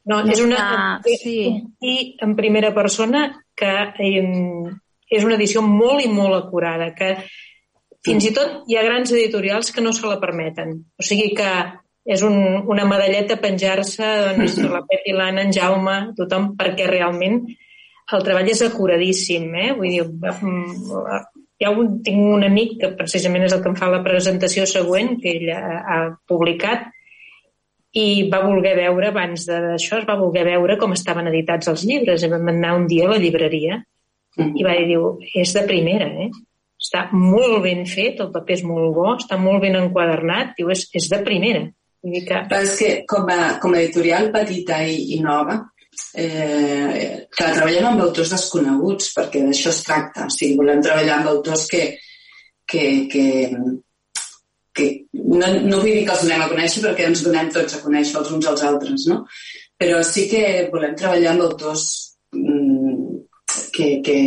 K: No, és una... Sí. I en primera persona que eh, és una edició molt i molt acurada, que fins i tot hi ha grans editorials que no se la permeten. O sigui que és un, una medalleta penjar-se doncs, la Pep i l'Anna, en Jaume, tothom, perquè realment el treball és acuradíssim, eh? Vull dir, mm, ha un, tinc un amic que precisament és el que em fa la presentació següent, que ell ha, ha publicat, i va voler veure, abans d'això, es va voler veure com estaven editats els llibres. I vam anar un dia a la llibreria i va dir, és de primera, eh? està molt ben fet, el paper és molt bo, està molt ben enquadernat, diu, és, és de primera.
L: Però és que com a, com a editorial petita i, i nova, eh, que treballem amb autors desconeguts, perquè d'això es tracta. O sigui, volem treballar amb autors que, que, que, que no, no vull dir que els donem a conèixer perquè ens donem tots a conèixer els uns als altres, no? Però sí que volem treballar amb autors que, que,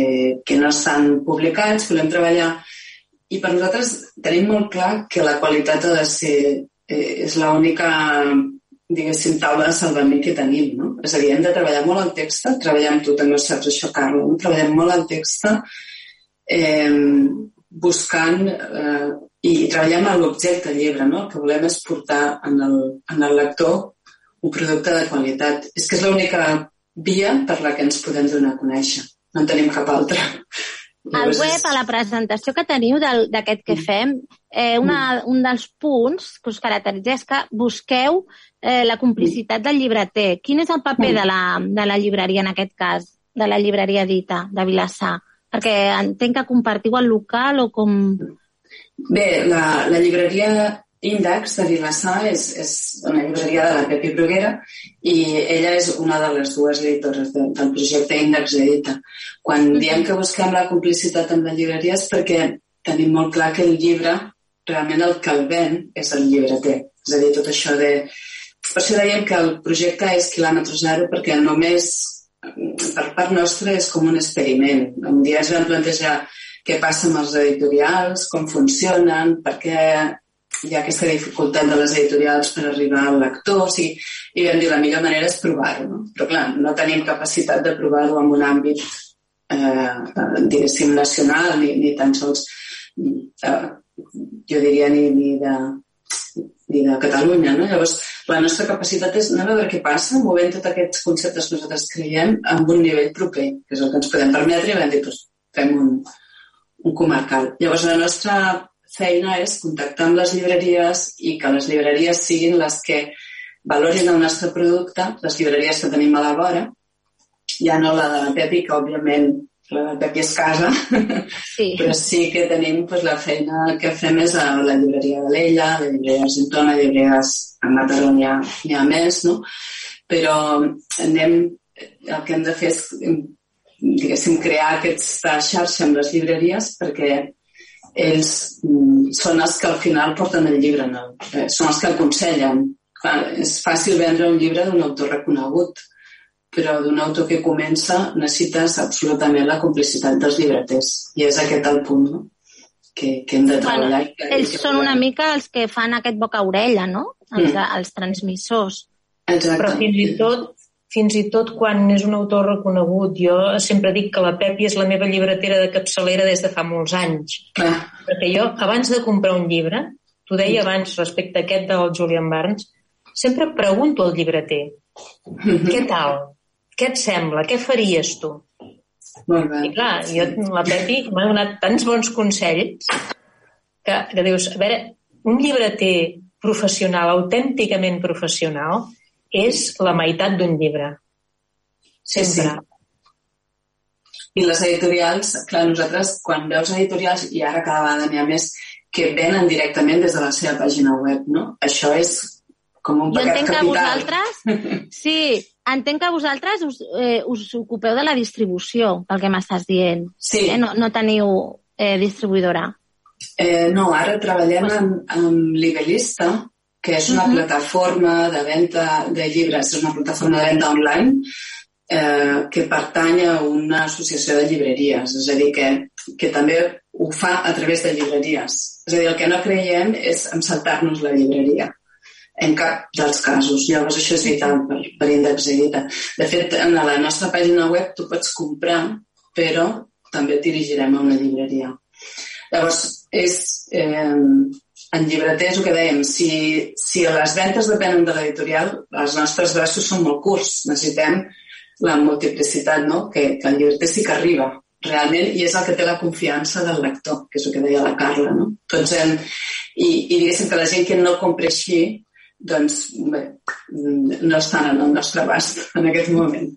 L: que no estan publicats, volem treballar i per nosaltres tenim molt clar que la qualitat ha de ser, és l'única diguéssim, taula de salvament que tenim, no? És a dir, hem de treballar molt el text, treballar amb tu, també ho saps això, Carlo, no? treballem molt el text eh, buscant eh, i treballem amb l'objecte llibre, no? El que volem és portar en el, en el lector un producte de qualitat. És que és l'única via per la que ens podem donar a conèixer no en tenim cap altra.
E: Al web, a la presentació que teniu d'aquest que fem, eh, una, mm. un dels punts que us caracteritza és que busqueu eh, la complicitat del llibreter. Quin és el paper de la, de la llibreria, en aquest cas, de la llibreria Dita, de Vilassar? Perquè entenc que compartiu el local o com...
L: Bé, la, la llibreria Índex de Vilassar és, és una llibreria de la Pepi Bruguera i ella és una de les dues editores de, del projecte Índex Edita. Quan diem que busquem la complicitat amb la llibreria és perquè tenim molt clar que el llibre, realment el que el ven és el llibreter. És a dir, tot això de... Per això dèiem que el projecte és quilòmetre zero perquè només per part nostra és com un experiment. Un dia ens vam plantejar què passa amb els editorials, com funcionen, per què hi ha aquesta dificultat de les editorials per arribar al lector, o sigui, i vam dir la millor manera és provar-ho, no? però clar, no tenim capacitat de provar-ho en un àmbit, eh, diguéssim, nacional, ni, ni tan sols, eh, jo diria, ni, ni, de, ni de Catalunya. No? Llavors, la nostra capacitat és anar a veure què passa, movent tots aquests conceptes que nosaltres creiem amb un nivell proper, que és el que ens podem permetre, i vam dir, doncs, fem un, un comarcal. Llavors, la nostra feina és contactar amb les llibreries i que les llibreries siguin les que valorin el nostre producte, les llibreries que tenim a la vora, ja no la de la Pepi, que òbviament la Pepi es casa,
E: sí.
L: però sí que tenim pues, la feina que fem és a la llibreria de l'Ella, la llibreria d'Argentona, llibreries a Mataró n'hi ha, ha més, no? Però anem, el que hem de fer és, diguéssim, crear aquesta xarxa amb les llibreries perquè ells mm, són els que al final porten el llibre, no? Eh, són els que aconsellen. Clar, és fàcil vendre un llibre d'un autor reconegut, però d'un autor que comença necessites absolutament la complicitat dels llibreters. I és aquest el punt, no? Que, que hem de treballar.
E: Bueno,
L: que,
E: ells
L: que
E: són una mica els que fan aquest boca-orella, no? Els,
L: Mm.
E: els transmissors.
L: Exacte.
K: Però fins i tot fins i tot quan és un autor reconegut, jo sempre dic que la Pepi és la meva llibretera de capçalera des de fa molts anys.
L: Clar.
K: Perquè jo, abans de comprar un llibre, t'ho deia abans respecte a aquest del Julian Barnes, sempre pregunto al llibreter, què tal? Què et sembla? Què faries tu?
L: Molt bé.
K: I clar, jo, la Pepi m'ha donat tants bons consells que, que dius, a veure, un llibreter professional, autènticament professional, és la meitat d'un llibre. Sempre.
L: I les editorials, clar, nosaltres, quan veus editorials, i ara cada vegada n'hi ha més, que venen directament des de la seva pàgina web, no? Això és com un
E: Jo
L: pecat
E: que
L: capital.
E: vosaltres... Sí, entenc que vosaltres us, eh, us ocupeu de la distribució, pel que m'estàs dient.
L: Sí.
E: Eh? No, no teniu eh, distribuïdora.
L: Eh, no, ara treballem amb, amb Libelista, que és una
E: Mhm.
L: plataforma de venda de llibres, és una plataforma de venda online eh, que pertany a una associació de llibreries, és a dir, que, que també ho fa a través de llibreries. És a dir, el que no creiem és en saltar-nos la llibreria en cap dels casos. Llavors això és vital per, per Índex Edita. De fet, en la nostra pàgina web tu pots comprar, però també et dirigirem a una llibreria. Llavors, és, eh, en llibreters, el que dèiem, si, si les ventes depenen de l'editorial, els nostres braços són molt curts. Necessitem la multiplicitat, no? que, que el llibreter sí que arriba realment i és el que té la confiança del lector, que és el que deia la Carla. No? Tots hem, i, I diguéssim que la gent que no compra així, doncs bé, no estan en el nostre abast en aquest moment.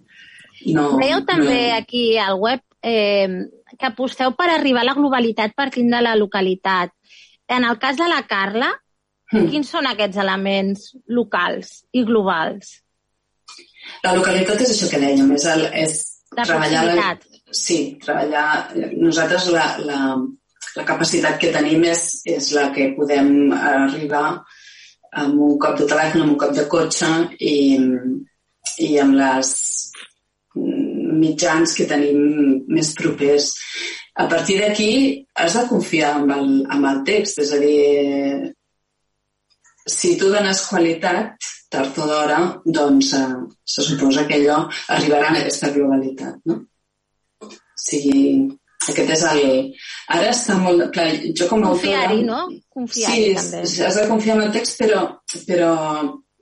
L: No,
E: Veieu també
L: no.
E: aquí al web eh, que aposteu per arribar a la globalitat partint de la localitat. En el cas de la Carla,
L: Mm.
E: quins són aquests elements locals i globals?
L: La localitat és això que dèiem, és, el, és
E: La
L: treballar...
E: proximitat.
L: sí, treballar... Nosaltres la, la, la capacitat que tenim és, és la que podem arribar amb un cop de telèfon, amb un cop de cotxe i, i amb les mitjans que tenim més propers. A partir d'aquí has de confiar en el, en el text, és a dir, si tu dones qualitat, tard o d'hora, doncs eh, se suposa que allò arribarà a aquesta globalitat, no? O sigui, aquest és el... Ara està molt... Clar, jo com a autora...
E: Confiar-hi, no? Confiar-hi,
L: sí,
E: també.
L: has de confiar en el text, però, però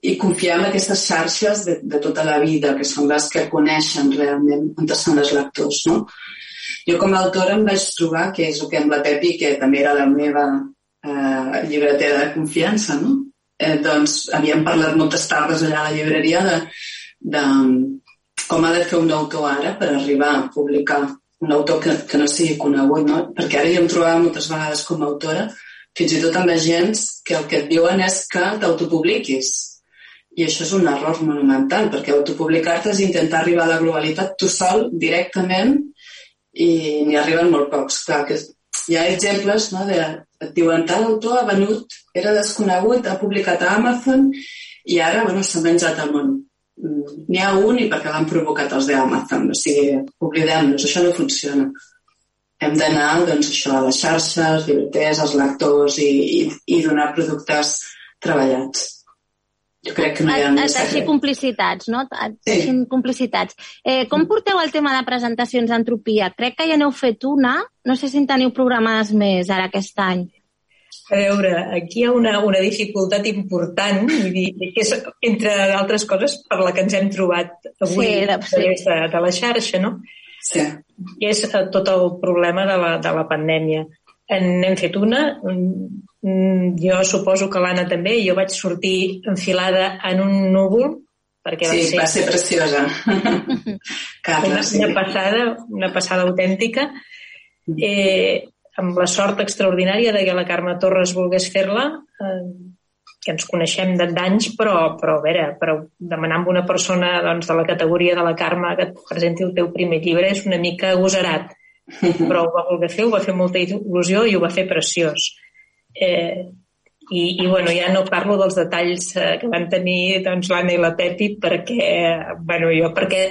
L: i confiar en aquestes xarxes de, de tota la vida, que són les que coneixen realment on estan els lectors, no? Jo com a autora em vaig trobar, que és el que amb la Pepi, que també era la meva eh, llibretera de confiança, no? Eh, doncs havíem parlat moltes tardes allà a la llibreria de, de com ha de fer un autor ara per arribar a publicar un autor que, que no sigui conegut, no? Perquè ara jo em trobava moltes vegades com a autora, fins i tot amb agents que el que et diuen és que t'autopubliquis. I això és un error monumental, perquè autopublicar-te és intentar arribar a la globalitat tu sol, directament, i n'hi arriben molt pocs. Clar, que hi ha exemples no, de et diuen tal autor ha venut, era desconegut, ha publicat a Amazon i ara bueno, s'ha menjat el món. Mm, N'hi ha un i perquè l'han provocat els d'Amazon, o sigui, oblidem-nos, això no funciona. Hem d'anar, doncs, això, a les xarxes, llibreters, als lectors i, i, i donar productes treballats. Jo crec que no hi ha més
E: deixi
L: secret.
E: complicitats, no? Et deixin complicitats. Eh, com porteu el tema de presentacions d'entropia? Crec que ja n'heu fet una. No sé si en teniu programades més ara aquest any.
K: A veure, aquí hi ha una, una dificultat important, vull dir, que és, entre altres coses, per la que ens hem trobat avui
E: Sí, de-
K: a través de, de la xarxa, no?
L: Sí.
K: I és eh, tot el problema de la, de la pandèmia. En, hem fet una, jo suposo que l'Anna també, jo vaig sortir enfilada en un núvol perquè
L: Sí,
K: va
L: va
K: ser,
L: ser preciosa. Carla,
K: una,
L: sí.
K: una passada, una passada autèntica. Eh, amb la sort extraordinària de que la Carme Torres volgués fer-la, eh, que ens coneixem de- d'anys, però, però a veure, però demanar a una persona doncs, de la categoria de la Carme que et presenti el teu primer llibre és una mica agosarat, però ho va voler fer, ho va fer amb molta il·lusió i ho va fer preciós. Eh, i, i bueno, ja no parlo dels detalls eh, que van tenir doncs, l'Anna i la Pepi perquè, bueno, jo perquè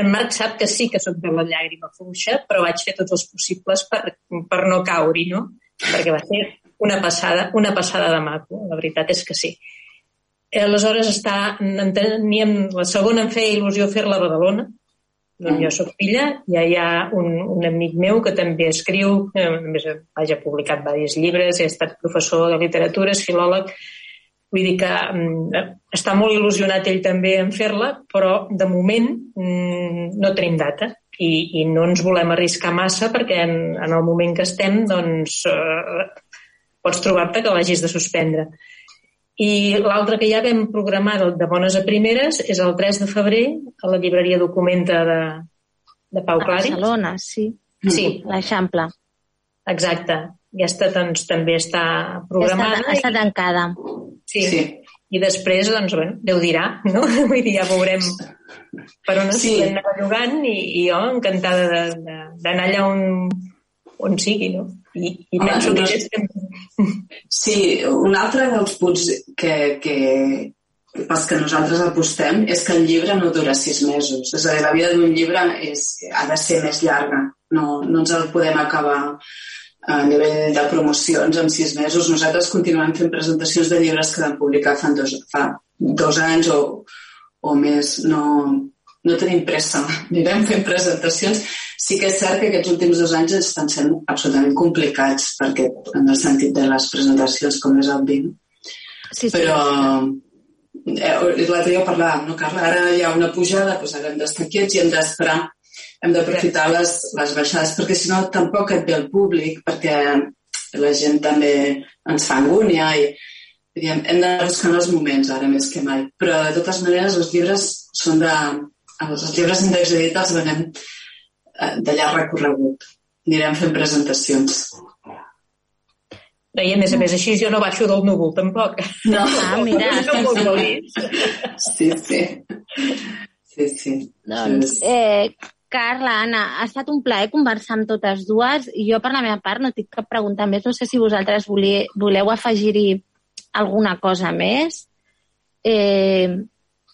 K: en Marc sap que sí que sóc de la llàgrima fluixa, però vaig fer tots els possibles per, per no caure-hi, no? Perquè va ser una passada, una passada de maco, la veritat és que sí. Eh, Aleshores, està, en teníem, la segona em feia il·lusió fer-la a Badalona, d'on jo sóc filla, ja hi ha un, un amic meu que també escriu, eh, a més, vaja, ha publicat diversos llibres, ha estat professor de literatura, és filòleg, vull dir que mm, està molt il·lusionat ell també en fer-la, però de moment mm, no tenim data. I, i no ens volem arriscar massa perquè en, en el moment que estem doncs eh, pots trobar-te que l'hagis de suspendre. I l'altre que ja vam programar de, de bones a primeres és el 3 de febrer a la llibreria Documenta de, de Pau
E: A
K: Claris.
E: Barcelona, sí.
K: Sí,
E: L'Eixample.
K: exacte. Aquesta doncs, també està programada.
E: Està, està tancada.
K: Sí. sí. I després, doncs, bueno, Déu dirà, no? Vull dir, ja veurem per on es
L: Sí.
K: anar jugant i, i jo encantada de- de- d'anar allà on, on sigui, no? I, i
L: Home,
K: penso que és.
L: Sí, un altre dels punts que, que, pels que nosaltres apostem és que el llibre no dura sis mesos. És a dir, la vida d'un llibre és, ha de ser més llarga. No, no ens el podem acabar a nivell de promocions en sis mesos. Nosaltres continuem fent presentacions de llibres que vam publicar fa dos, fa dos anys o, o més. No, no tenim pressa. Anirem fent presentacions. Sí que és cert que aquests últims dos anys estan sent absolutament complicats perquè en el sentit de les presentacions, com és obvi. no?
E: Sí, sí.
L: Però eh, l'altre dia ho parlàvem, no, Carla? Ara hi ha una pujada, doncs ara hem d'estar quiets i hem d'esperar, hem d'aprofitar les, les baixades, perquè si no tampoc et ve el públic, perquè la gent també ens fa angúnia i diguem, hem de buscar els moments ara més que mai. Però de totes maneres els llibres són de... Els llibres d'índex edit els venem de llarg recorregut. Anirem fent presentacions.
K: I a més a més, així jo no baixo del núvol, tampoc.
L: No.
E: Ah, mira,
K: no.
L: Sí, sí. Sí, sí.
E: Doncs, eh, Carla, Anna, ha estat un plaer conversar amb totes dues. I jo, per la meva part, no tinc cap pregunta més. No sé si vosaltres voleu afegir-hi alguna cosa més. Eh,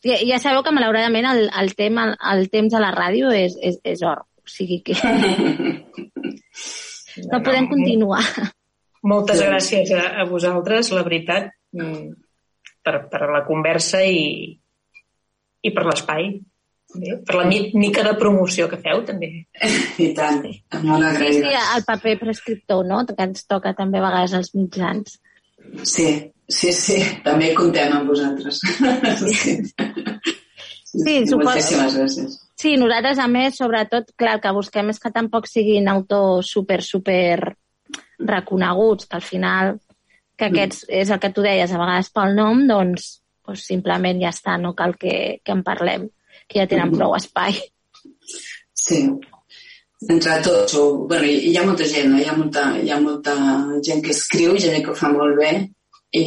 E: ja, ja sabeu que, malauradament, el, el, tema, el temps a la ràdio és, és, és or. O sigui que no podem continuar.
K: Moltes gràcies a, a vosaltres, la veritat, mm, per, per la conversa i, i per l'espai. Bé, Per la mi- mica de promoció que feu, també.
L: I tant, molt
E: Sí,
L: agraïda.
E: sí, el paper prescriptor, no?, que ens toca també a vegades als mitjans.
L: Sí, sí, sí, també comptem amb vosaltres. Sí,
E: Sí, suposo-
L: Moltíssimes gràcies.
E: Sí, nosaltres, a més, sobretot, clar, el que busquem és que tampoc siguin autors super, super reconeguts, que al final, que aquests, és el que tu deies, a vegades pel nom, doncs, doncs simplement ja està, no cal que, que en parlem, que ja tenen prou espai.
L: Sí. Entre tots, o, bueno, hi, hi ha molta gent, no? hi, ha molta, hi ha molta gent que escriu, gent que ho fa molt bé i,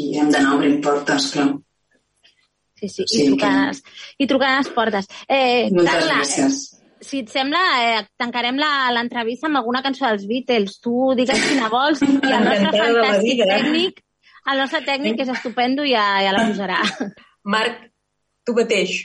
L: i hem d'anar obrint portes, clar.
E: Sí, sí,
L: Sí,
E: i trucant, a les, i les portes. Eh,
L: Moltes
E: Carla,
L: gràcies.
E: si et sembla, eh, tancarem la- l'entrevista amb alguna cançó dels Beatles. Tu digues quina vols i el nostre fantàstic
K: vida.
E: tècnic, el nostre tècnic és estupendo i ja, ja la posarà.
K: Marc, tu mateix.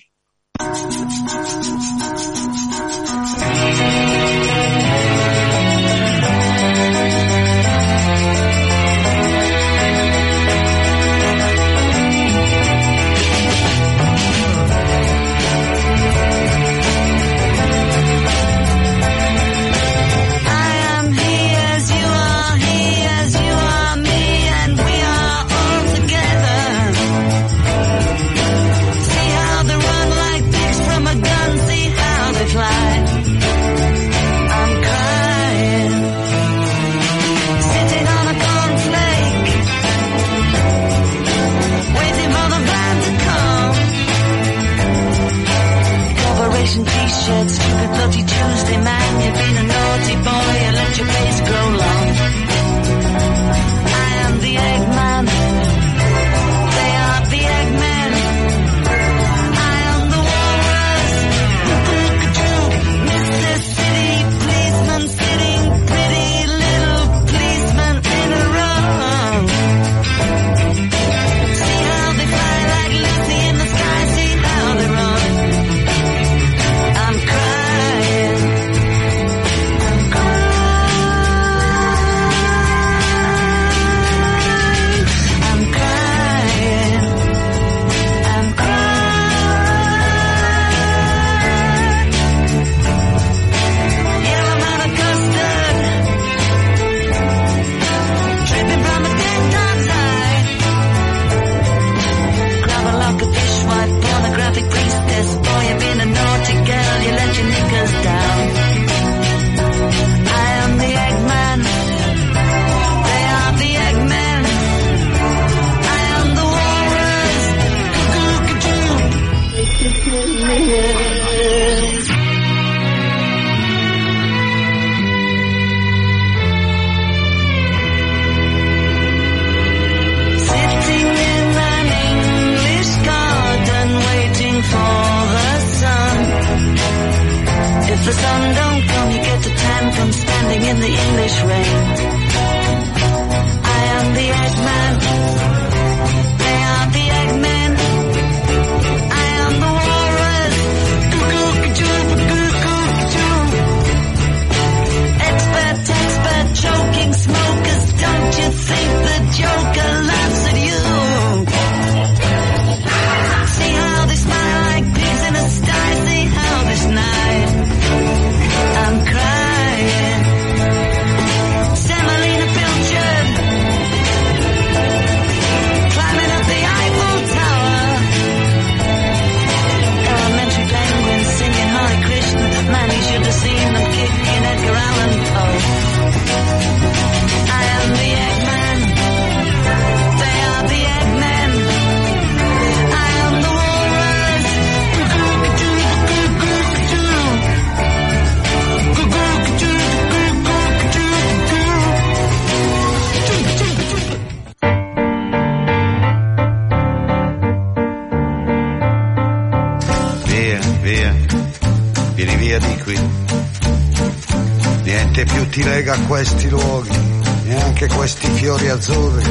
J: Lega questi luoghi, neanche questi fiori azzurri.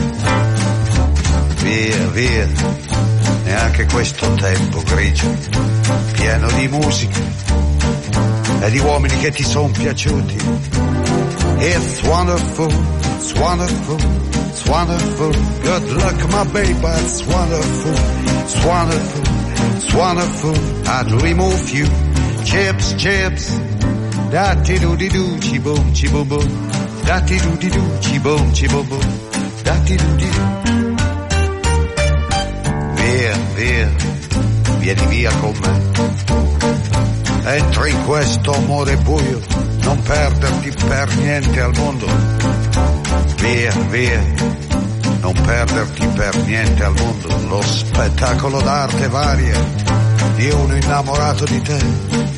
J: Via, via, neanche questo tempo grigio, pieno di musica e di uomini che ti sono piaciuti. It's wonderful, it's wonderful, it's wonderful. Good luck, my baby, it's wonderful, it's wonderful, it's wonderful. I'd remove you. Chips, chips. Da ti do di do, chi boom, chi boom boom. Da ti do di do, chi boom, chi boom boom. Da ti do di do. Via, via, vieni via con me. Entra in questo amore buio, non perderti per niente al mondo. Via, via, non perderti per niente al mondo. Lo spettacolo d'arte varia di uno innamorato di te.